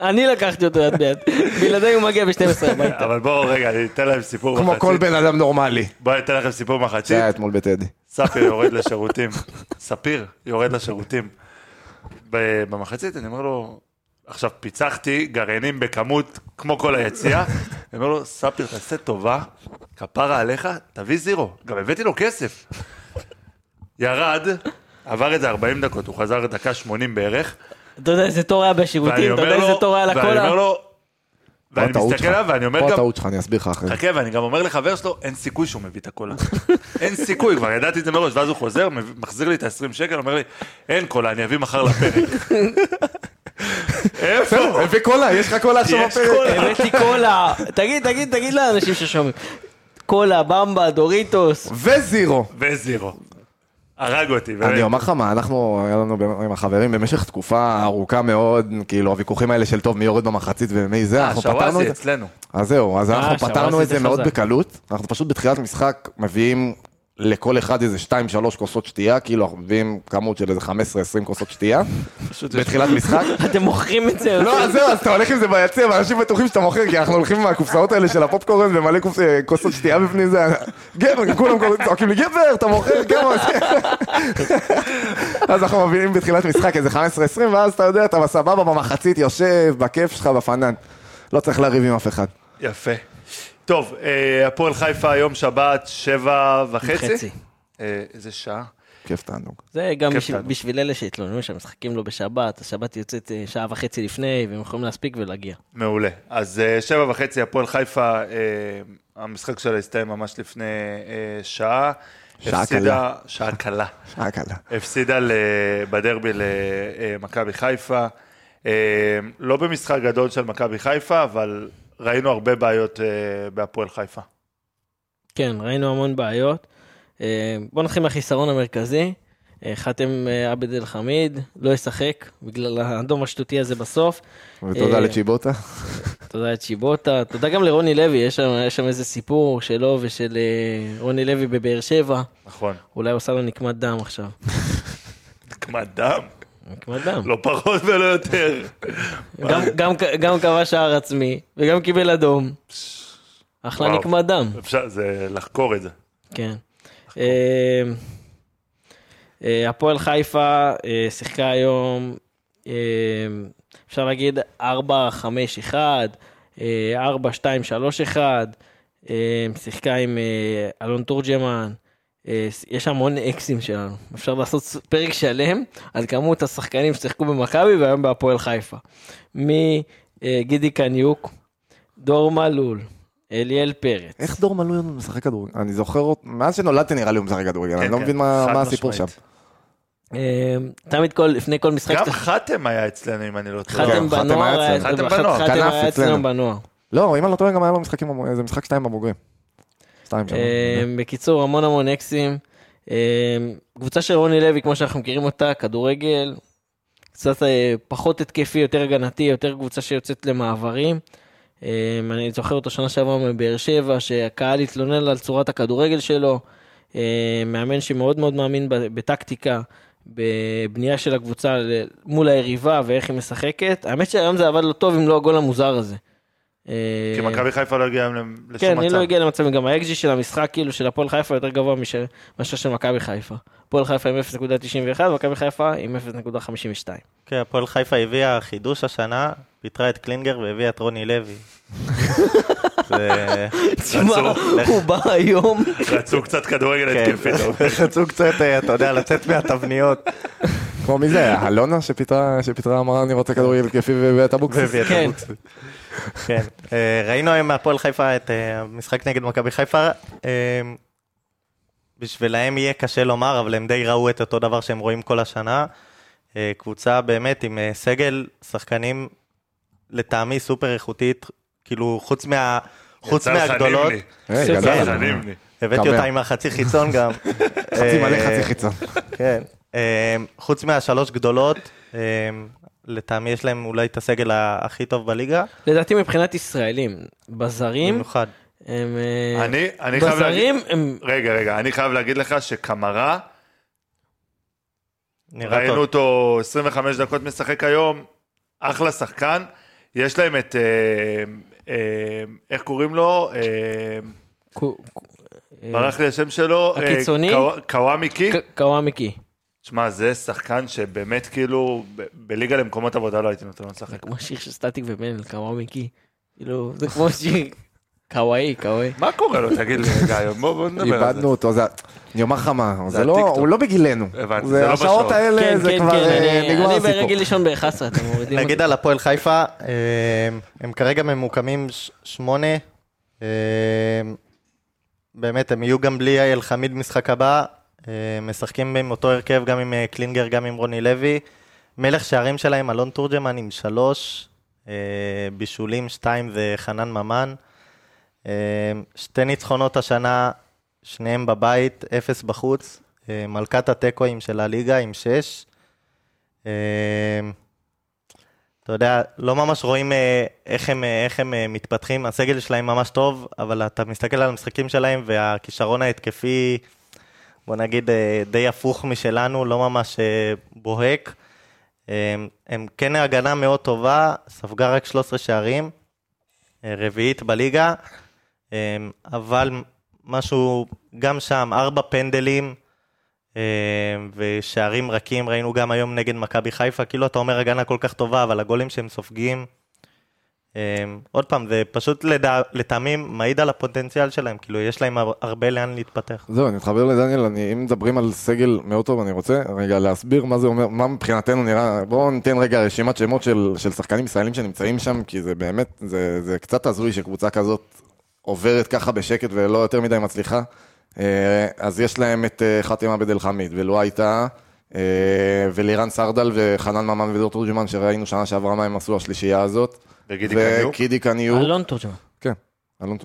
אני לקחתי אותו יד ביד. בלעדיי הוא מגיע ב-12 הביתה. אבל בואו רגע, אני אתן להם סיפור כמו כל מחצית. בן אדם נורמלי. בואו אני אתן לכם סיפור מחצית. זה היה אתמול בטדי. ספיר יורד לשירותים. ספיר יורד לשירותים. ב- במחצית, אני אומר לו, עכשיו פיצחתי גרעינים בכמות כמו כל היציאה. אני אומר לו, ספיר, תעשה טובה, כפרה עליך, תביא זירו. גם הבאתי לו כסף. ירד, עבר איזה 40 דקות, הוא חזר דקה 80 בערך. אתה יודע איזה תור היה בשירותים, אתה יודע איזה תור היה ואני אומר לקולה? לו, ואני פה מסתכל. עליו ואני אומר פה גם, הטעות שלך, אני אסביר לך אחרי. חכה, ואני גם אומר לחבר שלו, אין סיכוי שהוא מביא את הקולה. אין סיכוי, כבר ידעתי את זה מראש, ואז הוא חוזר, מחזיר לי את ה-20 שקל, אומר לי, אין קולה, אני אביא מחר לפרק. איפה? הביא קולה, יש לך קולה עכשיו בפרק. הבאתי קולה. תגיד, תגיד, תגיד לאנשים ששומעים. קולה, במבה, דוריטוס. וזירו. וזירו. הרג אותי, אני באמת. אומר לך מה, אנחנו, היה לנו ב- עם החברים במשך תקופה ארוכה מאוד, כאילו הוויכוחים האלה של טוב מי יורד במחצית ומי זה, אה, אנחנו פתרנו את זה. אצלנו. אז זהו, אז אנחנו שוואזי פתרנו את זה מאוד. בקלות, אנחנו פשוט בתחילת משחק מביאים לכל אחד איזה 2-3 כוסות שתייה, כאילו אנחנו מביאים כמות של איזה 15-20 כוסות שתייה, בתחילת משחק. אתם מוכרים את זה? לא, אז זהו, אז אתה הולך עם זה ביציע, ואנשים בטוחים שאתה מוכר, כי אנחנו הולכים עם הקופסאות האלה של הפופקורן ומלא קופס- כוסות שתייה בפנים זה, גבר, כולם צועקים לי, גבר, אתה מוכר, זה?" אז אנחנו מביאים בתחילת משחק איזה 15-20, ואז אתה יודע, אתה בסבבה במחצית, יושב, בכיף שלך, בפנן. לא צריך לריב עם אף אחד. יפה. טוב, אה, הפועל חיפה היום שבת, שבע וחצי. חצי. אה, איזה שעה? כיף תענוג. זה גם בשביל- אלה שהתלוננו שמשחקים לו בשבת, השבת יוצאת אה, שעה וחצי לפני, והם יכולים להספיק ולהגיע. מעולה. אז שבע וחצי, הפועל חיפה, המשחק שלה הסתיים ממש לפני שעה. שעה הפסידה- שעה קלה. שעה קלה. הפסידה ל- בדרבי למכבי חיפה. לא במשחק גדול של מכבי חיפה, אבל ראינו הרבה בעיות אה, בהפועל חיפה. כן, ראינו המון בעיות. אה, בואו נתחיל מהחיסרון המרכזי. אה, חאתם אה, עבד אל חמיד, לא ישחק בגלל האדום השטותי הזה בסוף. ותודה לצ'יבוטה. תודה לצ'יבוטה, תודה גם לרוני לוי, יש שם, יש שם איזה סיפור שלו ושל רוני לוי בבאר שבע. נכון. אולי הוא עושה לו נקמת דם עכשיו. נקמת דם, נקמת דם. לא פחות ולא יותר. גם, גם, גם כבש שער עצמי, וגם קיבל אדום. אחלה. נקמת דם. אפשר, זה לחקור את זה. כן. אה, אה, הפועל חיפה אה, שיחקה היום, אה, אפשר להגיד 4-5-1, אה, 4-2-3-1, אה, שיחקה עם אלון תורג'מן. אה, יש המון אקסים שלנו, אפשר לעשות פרק שלם על כמות השחקנים ששיחקו במכבי והיום בהפועל חיפה. מגידי קניוק, דור מלול, אליאל פרץ. איך דור מלוי משחק כדורגל? אני זוכר אותו, מאז שנולדתי נראה לי הוא משחק כדורגל, אני לא כן, מבין מה הסיפור שם. אה, תמיד כל, לפני כל משחק, גם חתם היה אצלנו, אם אני לא טועה. חתם חתם בנוער, היה היה- אצלנו. חתם בנוער. חתם היה אצלנו. בנוער. לא, אם אני לא טועה גם היה לו משחקים, במו- זה משחק שתיים בבוגרים. שתיים. אה, בקיצור, המון המון אקסים. אה, קבוצה של רוני לוי, כמו שאנחנו מכירים אותה, כדורגל, קצת אה, פחות התקפי, יותר הגנתי, יותר קבוצה שיוצאת למעברים. אני זוכר אותו שנה שעברה מבאר שבע, שהקהל התלונן על צורת הכדורגל שלו. מאמן שמאוד מאוד מאמין בטקטיקה, בבנייה של הקבוצה מול היריבה ואיך היא משחקת. האמת שהיום זה עבד לו טוב אם לא הגול המוזר הזה. אה, כי מכבי חיפה לא הגיעה לשום כן, מצב. אני לא הגיע למצב, גם האקג'י של המשחק כאילו של הפועל חיפה יותר גבוה מאשר של מכבי חיפה. הפועל חיפה עם 0.91 ומכבי חיפה עם 0.52. כן, הפועל חיפה הביאה חידוש השנה, פיטרה את קלינגר והביאה את רוני לוי. תשמע, הוא בא היום, רצו קצת כדורגל כן, התקפי. טוב. רצו קצת, אה, אתה יודע, לצאת מהתבניות. כמו מי זה? אלונה שפיטרה שפיטרה אמרה אני רוצה כדורגל התקפי והביאה את את כן. כן, אה, ראינו היום מהפועל חיפה את אה, המשחק נגד מכבי חיפה. אה, בשבילהם יהיה קשה לומר, אבל הם די ראו את אותו דבר שהם רואים כל השנה. קבוצה באמת עם סגל שחקנים לטעמי סופר איכותית, כאילו חוץ מה... חוץ מהגדולות. יצא לך נימני. הבאתי. אותה עם החצי חיצון גם. חצי מלא חצי חיצון. כן. חוץ מהשלוש גדולות, לטעמי יש להם אולי את הסגל הכי טוב בליגה, לדעתי מבחינת ישראלים, בזרים, במיוחד. הם... אה, אני אני חייב להגיד... בזרים הם... רגע, רגע, אני חייב להגיד לך שקמרה, נראה ראינו טוב. אותו 25 דקות משחק היום, אחלה שחקן. יש להם את, אה, אה, איך קוראים לו? אה, קו- קו- אה, ברח לי השם שלו. אה, הקיצוני? קו- קוואמיקי. ק- קוואמיקי. שמע, זה שחקן שבאמת כאילו, בליגה למקומות עבודה לא הייתי נותן לו לשחק. כמו שיר של סטטיק ובן, קוואמיקי. כאילו, זה כמו שיר... קוואי, קוואי. מה קורה לו? תגיד לי רגע היום, בוא בוא נדבר על זה. איבדנו אותו, זה- אני אומר לך מה, זה לא. הוא לא בגילנו. הבנתי, זה זה לא השעות בשעות. האלה, כן, זה כן, כבר כן, אה, אני- נגמר אני הסיפור. ברגל לישון ב-11, אתם מורידים נגיד. על הפועל חיפה, אה, הם כרגע ממוקמים שמונה. אה, באמת, הם יהיו גם בלי אלחמיד משחק הבא. אה, משחקים עם אותו הרכב, גם עם אה, קלינגר, גם עם רוני לוי. מלך שערים שלהם, אלון תורג'מן עם שלוש. אה, בישולים שתיים זה חנן ממן. שתי ניצחונות השנה, שניהם בבית, אפס בחוץ. מלכת התיקואים של הליגה עם שש. אתה יודע, לא ממש רואים איך הם, איך הם מתפתחים, הסגל שלהם ממש טוב, אבל אתה מסתכל על המשחקים שלהם והכישרון ההתקפי, בוא נגיד, אה, די הפוך משלנו, לא ממש אה, בוהק. אה, הם כן הגנה מאוד טובה, ספגה רק 13 שערים, רביעית בליגה, אבל משהו, גם שם, ארבע פנדלים, ושערים רכים, ראינו גם היום נגד מכבי חיפה, כאילו אתה אומר הגנה כל כך טובה, אבל הגולים שהם סופגים, עוד פעם, זה פשוט לדע- לטעמי מעיד על הפוטנציאל שלהם, כאילו יש להם הר- הרבה לאן להתפתח. זהו, אני מתחבר לדניאל, אני, אם מדברים על סגל מאוד טוב, אני רוצה רגע להסביר מה זה אומר, מה מבחינתנו נראה, בואו ניתן רגע רשימת שמות של, של שחקנים ישראלים שנמצאים שם, כי זה באמת, זה, זה קצת הזוי שקבוצה כזאת עוברת ככה בשקט ולא יותר מדי מצליחה. אה, אז יש להם את אה, עבד אל חמיד ולואי טאה, אה, ולירן סרדל וחנן ממן ודור תורג'מן, שראינו שנה שעברה מה הם עשו, השלישייה הזאת. וגידי קניוק? וגידי קניוק. אלון תורג'מן, כן, אלון,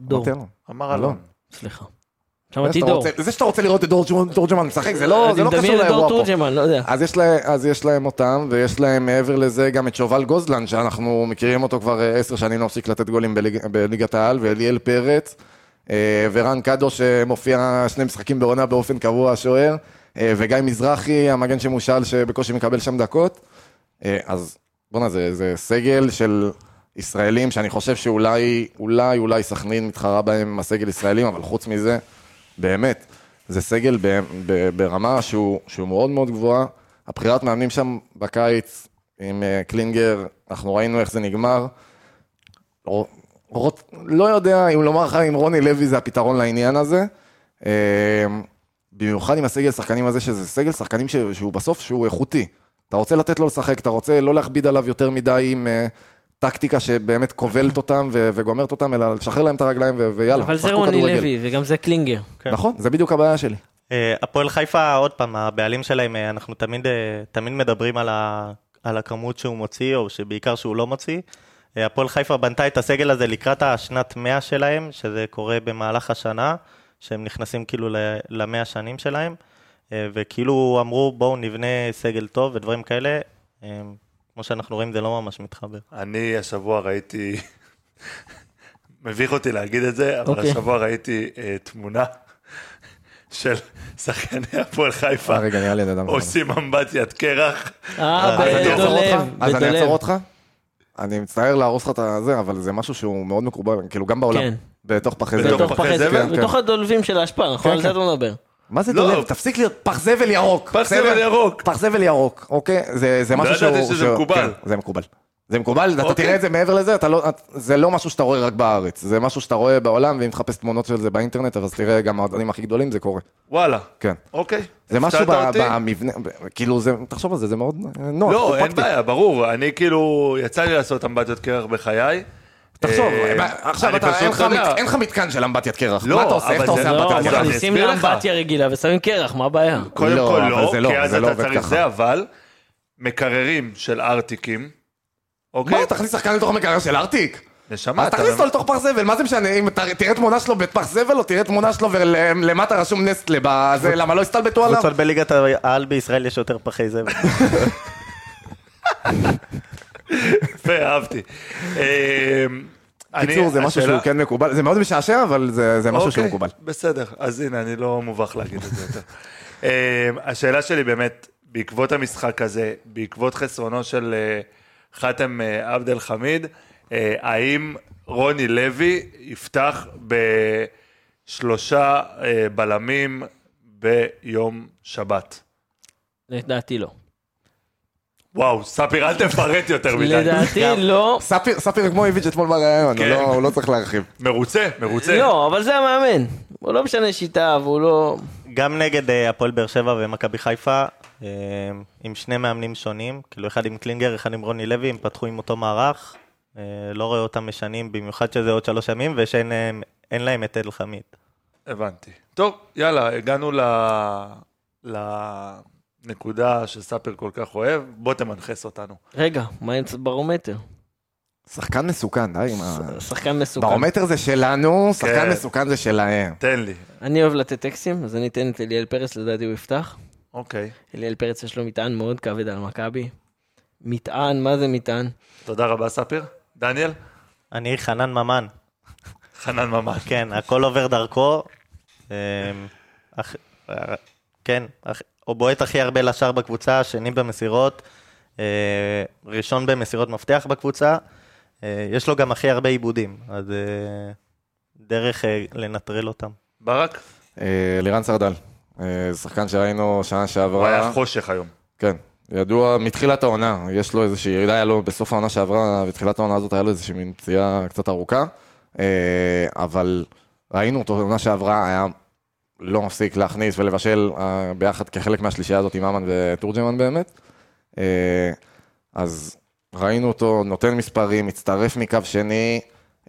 דור. אלון. אמר אלון. סליחה. זה שמעתי שאתה דור. רוצה- זה שאתה רוצה לראות את דור תורג'מן- תורג'מן משחק, זה לא לא קשור לאירוע פה. תורג'מן, לא. אז יש, להם אותם, ויש להם מעבר לזה גם את שובל גוזלן, שאנחנו מכירים אותו כבר אה, עשר שנים, לא מפסיק לתת גולים בליג, בליגת העל, ואליאל פרץ, אה, ורן קדו שמופיע שני משחקים בעונה באופן קבוע, השוער, אה, וגיא מזרחי, המגן שמושל, שבקושי מקבל שם דקות. אה, אז בואנה, זה, זה סגל של ישראלים, שאני חושב שאולי, אולי, אולי סכנין מתחרה בהם עם הסגל ישראלים, אבל חוץ מזה, באמת, זה סגל ב, ב, ברמה שהוא, שהוא מאוד מאוד גבוהה. הבחירת מאמנים שם בקיץ עם אה, קלינגר, אנחנו ראינו איך זה נגמר. ר- ר- לא יודע אם לומר לך אם רוני לוי זה הפתרון לעניין הזה. במיוחד עם הסגל שחקנים הזה, שזה סגל שחקנים ש- שהוא בסוף, שהוא איכותי. אתה רוצה לתת לו לשחק, אתה רוצה לא להכביד עליו יותר מדי עם אה, טקטיקה שבאמת כובלת אותם ו- וגומרת אותם, אלא לשחרר להם את הרגליים ו- ויאללה, אבל זה רוני. לוי, וגם זה קלינגר. כן. נכון, זה בדיוק הבעיה שלי. אה, הפועל חיפה, עוד פעם, הבעלים שלהם, אה, אנחנו תמיד, תמיד מדברים על, ה, על הכמות שהוא מוציא, או שבעיקר שהוא לא מוציא. הפועל חיפה בנתה את הסגל הזה לקראת השנת 100 שלהם, שזה קורה במהלך השנה, שהם נכנסים כאילו ל- למאה שנים שלהם, אה, וכאילו אמרו בואו נבנה סגל טוב ודברים כאלה. אה, כמו שאנחנו רואים זה לא ממש מתחבר. אני השבוע ראיתי, מביך אותי להגיד את זה, אבל אוקיי. השבוע ראיתי אה, תמונה של שחקני הפועל חיפה. עושים אמבטיית קרח. אה, אותך? בדולב. אז אני בדולב. אעצור אותך? אני מצטער להרוס לך את הזה, אבל זה משהו שהוא מאוד מקובל, כאילו גם בעולם. כן. בתוך פחי בתוך זבל. בתוך פחי זבל? כן, בתוך הדולבים של האשפה, נכון? כן, על זה כן. אתה מדבר. מה זה לא. דולב? תפסיק להיות פח זבל ירוק. פח זבל? ירוק. פח זבל ירוק, אוקיי? זה זה משהו שהוא... ידעתי שזה מקובל. כן, זה מקובל. זה מקובל, אתה אוקיי. תראה את זה מעבר לזה, אתה לא- זה לא משהו שאתה רואה רק בארץ, זה משהו שאתה רואה בעולם, ואם תחפש תמונות של זה באינטרנט, אז תראה גם המועדונים הכי גדולים, זה קורה. וואלה, כן. אוקיי. זה משהו ב-. במבנה, כאילו זה, תחשוב על זה, זה מאוד נוח, לא, אין. בעיה, ברור. אני כאילו, יצא לי לעשות אמבטיות קרח בחיי. תחשוב, אה, עכשיו אין לך מתקן של אמבטיית קרח, לא, מה אתה עושה? איך אתה עושה לא, אמבטיית קרח? אני מכניסים אסביר לך. לאמבטיה רגילה ושמים קרח, מה הבעיה? קודם כל לא, כי אז זה אתה צריך. זה, אבל מקררים של ארטיקים, אוקיי? מה, תכניס שחקן לתוך המקרר של ארטיק? נשמה, אז אתה... תכניס אותו לתוך פח זבל, מה זה משנה, אם תראה תמונה שלו בפח זבל, או תראה תמונה שלו ולמטה רשום נסטלה, בזה, למה לא הסתלבטו עליו? קבוצות בליגת העל בישראל יש יותר פחי זבל. יפה, אהבתי. אה, קיצור, זה משהו שהוא כן מקובל, זה מאוד משעשע, אבל זה משהו שהוא אוקיי, מקובל. בסדר, אז הנה, אני לא מובך להגיד את זה יותר. אה, השאלה שלי באמת, בעקבות המשחק הזה, בעקבות חסרונו של אה, חאתם אה, עבד אל חמיד, אה, האם רוני לוי יפתח בשלושה אה, בלמים ביום שבת? לדעתי לא. וואו, ספיר, אל תפרט יותר מדי. לדעתי לא. ספיר- ספיר כמו איביץ' אתמול בראיון, הוא כן. לא- הוא לא צריך להרחיב. מרוצה, מרוצה. לא, אבל זה המאמן. הוא לא משנה שיטה והוא לא... גם נגד אה, הפועל באר שבע ומכבי חיפה, אה, עם שני מאמנים שונים, כאילו אחד עם קלינגר, אחד עם רוני לוי, הם פתחו עם אותו מערך. אה, לא רואה אותם משנים, במיוחד שזה עוד שלוש ימים, ושאין להם- אין להם את אל חמיד. הבנתי. טוב, יאללה, הגענו ל... לנקודה שספר כל כך אוהב, בוא תמנחס אותנו. רגע, מה עם ברומטר? שחקן מסוכן, די עם ה... שחקן מסוכן. ברומטר זה שלנו, שחקן כן. מסוכן זה שלהם. תן לי. אני אוהב לתת טקסטים, אז אני אתן את אליאל פרץ, לדעתי הוא יפתח. אוקיי. אליאל פרץ יש לו מטען מאוד כבד על מכבי. מטען, מה זה מטען? תודה רבה, ספיר. דניאל? אני חנן ממן, חנן ממש. כן, הכל עובר דרכו. אה, כן, הוא בועט הכי הרבה לשער בקבוצה, שני במסירות, אה, ראשון במסירות מפתח בקבוצה. אה, יש לו גם הכי הרבה עיבודים, אז אה, דרך אה, לנטרל אותם. ברק? לירן סרדל, שחקן שראינו שנה הוא שעברה. היה חושך היום. כן, ידוע מתחילת העונה, יש לו איזושהי ירידה, היה לו בסוף העונה שעברה, בתחילת העונה הזאת היה לו איזושהי מין פציעה קצת ארוכה, אבל ראינו אותו בעונה שעברה, היה לא מפסיק להכניס ולבשל ביחד כחלק מהשלישייה הזאת עם אמן ותורג'מן באמת. אז ראינו אותו נותן מספרים, מצטרף מקו שני,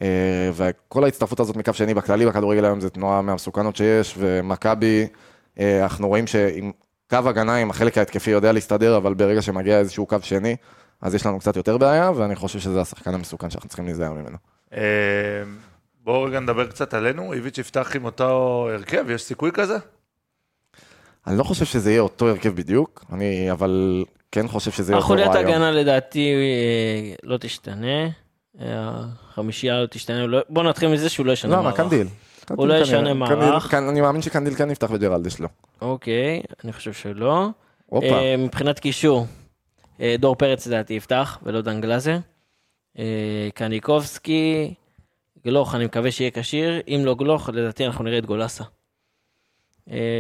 אה, וכל ההצטרפות הזאת מקו שני בכללי בכדורגל היום זה תנועה מהמסוכנות שיש, ומכבי, אה, אנחנו רואים שעם קו הגנה עם החלק ההתקפי יודע להסתדר, אבל ברגע שמגיע איזשהו קו שני, אז יש לנו קצת יותר בעיה, ואני חושב שזה השחקן המסוכן שאנחנו צריכים להיזהר ממנו. אה, בואו רגע נדבר קצת עלינו, איביץ' יפתח עם אותו הרכב, יש סיכוי כזה? אני לא חושב שזה יהיה אותו הרכב בדיוק, אני אבל כן חושב שזה יהיה אותו החוליית. הגנה לדעתי אה, לא תשתנה. אה, החמישייה לא תשתנה. לא- בוא נתחיל מזה שהוא לא ישנה למה? מערך. קנדיל. הוא לא ישנה מערך. כן, אני מאמין שקנדיל כן יפתח וג'רלדש לא. אוקיי, אני חושב שלא. אה, מבחינת קישור, דור פרץ לדעתי יפתח, ולא דן גלאזר. קניקובסקי, גלוך, אני מקווה שיהיה כשיר. אם לא גלוך, לדעתי אנחנו נראה את גולסה.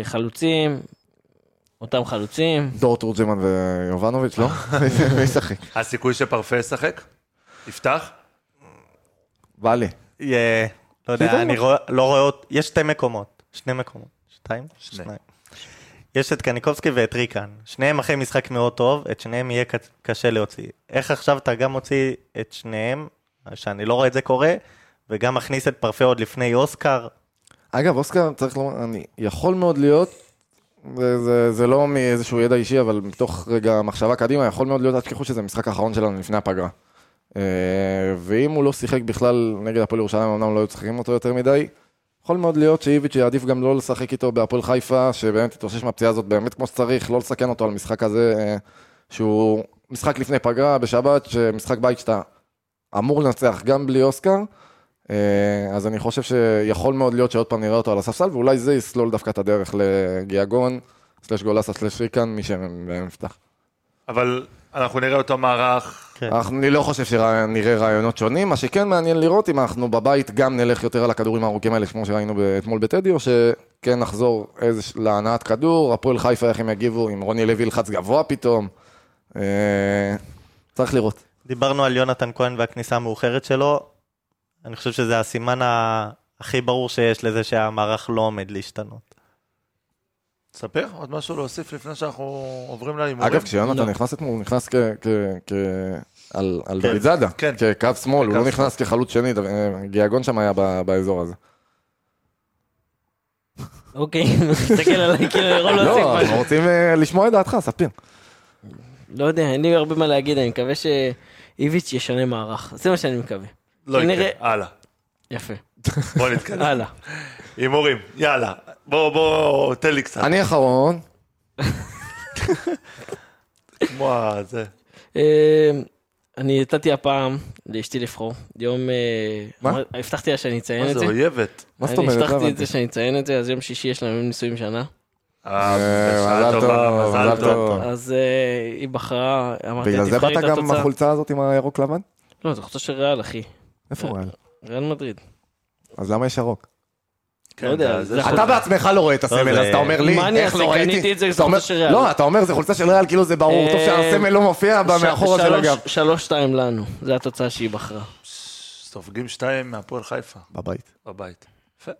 חלוצים, אותם חלוצים. דור תורג'מן ויובנוביץ', לא? מי ישחק? הסיכוי שפרפה ישחק? יפתח? בא לי. לא. יודע, אני לא רואה עוד, יש שתי מקומות, שני מקומות, שתיים? שני. שניים. יש את קניקובסקי ואת ריקן, שניהם אחרי משחק מאוד טוב, את שניהם יהיה ק- קשה להוציא. איך עכשיו אתה גם מוציא את שניהם, שאני לא רואה את זה קורה, וגם מכניס את פרפה עוד לפני אוסקר, אגב, אוסקר, צריך לומר, אני יכול מאוד להיות, זה, זה, זה לא מאיזשהו ידע אישי, אבל מתוך רגע מחשבה קדימה, יכול מאוד להיות, אל תשכחו שזה המשחק האחרון שלנו לפני הפגרה. אה, ואם הוא לא שיחק בכלל נגד הפועל ירושלים, אמנם לא היו צריכים אותו יותר מדי, יכול מאוד להיות שאיביץ' יעדיף גם לא לשחק איתו בהפועל חיפה, שבאמת יתאושש מהפציעה הזאת באמת כמו שצריך, לא לסכן אותו על משחק הזה, אה, שהוא משחק לפני פגרה בשבת, שמשחק בית שאתה אמור לנצח גם בלי אוסקר. אה, אז אני חושב שיכול מאוד להיות שעוד פעם נראה אותו על הספסל, ואולי זה יסלול דווקא את הדרך לגיאגון, סלש גולסה, סלש ריקן, מי שמפתח. אבל אנחנו נראה אותו מערך. כן. אנחנו- אני לא חושב שנראה רעיונות שונים, מה שכן מעניין לראות אם אנחנו בבית גם נלך יותר על הכדורים הארוכים האלה, כמו שראינו אתמול בטדי, או שכן נחזור איזה להנעת כדור, הפועל חיפה איך הם יגיבו, אם רוני לוי ילחץ גבוה פתאום. אה, צריך לראות. דיברנו על יונתן כהן והכניסה המאוחרת שלו, אני חושב שזה הסימן הכי ברור שיש לזה שהמערך לא עומד להשתנות. ספר, עוד משהו להוסיף לפני שאנחנו עוברים להימורים? אגב, כשיונתן לא. נכנס אתמול, הוא נכנס כ... כ- כ- על על כן, זאדה, כן. כקו שמאל, הוא כקו לא נכנס כחלוץ שני, אה, גיאגון שם היה ב- באזור הזה. אוקיי, מסתכל עליי כאילו יכול להוסיף לא, משהו. אנחנו רוצים אה, לשמוע את דעתך, ספיר. לא יודע, אין לי הרבה מה להגיד, אני מקווה שאיביץ' ישנה מערך. זה מה שאני מקווה. לא יקרה, הלאה. יפה. בוא נתקדם. הלאה. הימורים, יאללה. בוא, בוא, תן לי קצת. אני אחרון, כמו הזה. אה, אני נתתי הפעם לאשתי לבחור. יום... אה, מה? הבטחתי לה שאני אציין מה את זה זה. אויבת? מה זאת אני אומרת? לא הבטחתי את הבנתי. זה שאני אציין את זה, אז יום שישי יש לנו יום נישואים שנה. אה, מזל טוב, מזל טוב. אז היא בחרה, אמרתי, בגלל זה תבחרי באת את גם עם התוצאה. החולצה הזאת עם הירוק לבן? לא, זו חולצה של ריאל, אחי. איפה הוא היה? ריאל מדריד. אז למה יש ירוק? כן, לא יודע, זה-. אתה בעצמך לא רואה את הסמל, זה- אז אתה אומר לי, איך? לא ראיתי? קניתי את זה, אתה זה אומר- חולצה של ריאל. לא, אתה אומר זה חולצה של ריאל, כאילו זה ברור, אה, טוב שהסמל לא מופיע ב- ש- מאחורה של הגב. שלוש שתיים לנו, זו התוצאה שהיא בחרה. סופגים שתיים מהפועל חיפה, בבית. בבית. יפה.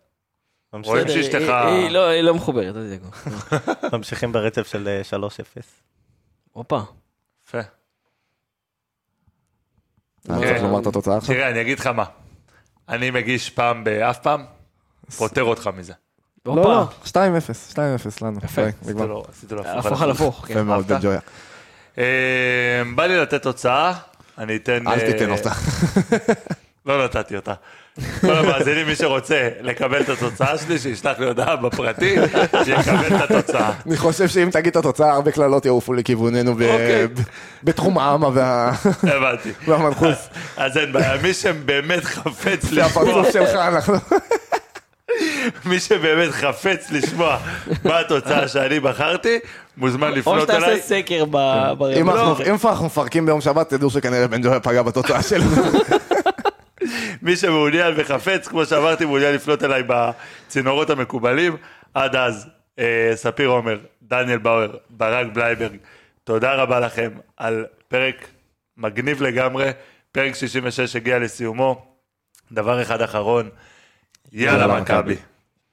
רואים שאשתך- היא- לא- היא לא מחוברת, אל תדאגו. ממשיכים ברצף של אה, 3-0. הופה. יפה. אני כן. צריך לומר את התוצאה עכשיו? תראה, אני אגיד לך מה. אני מגיש פעם באף פעם, פוטר אותך מזה. לא, לא, הופה. 2-0, 2-0 לנו. יפה. עשיתי נגמר. לו- הפוך על הפוך, כן. יפה מאוד, אהבת? בג'ויה. אה, בא לי לתת תוצאה, אני אתן... אל אה, תיתן אותה. לא נתתי אותה. כל המאזינים, מי שרוצה לקבל את התוצאה שלי, שישלח לי הודעה בפרטי, שיקבל את התוצאה. אני חושב שאם תגיד את התוצאה, הרבה קללות יעופו לכיווננו ב- אוקיי. ב- בתחום העמה וה- הבנתי. והמנחוס. אז אין בעיה, מי שבאמת חפץ זה לשמוע, הפרצוף שלך, אנחנו... מי שבאמת חפץ לשמוע מה התוצאה שאני בחרתי, מוזמן או לפנות שתעשה אליי. סקר ב- אם ברמות. אנחנו- אם אנחנו מפרקים ביום שבת, תדעו שכנראה בן ג'ויה פגע בתוצאה שלנו. מי שמעוניין וחפץ, כמו שאמרתי, מעוניין לפנות אליי בצינורות המקובלים. עד אז, אה, ספיר עומר, דניאל באואר, ברק בלייברג, תודה רבה לכם על פרק מגניב לגמרי. פרק 66 הגיע לסיומו. דבר אחד אחרון, יאללה. מכבי.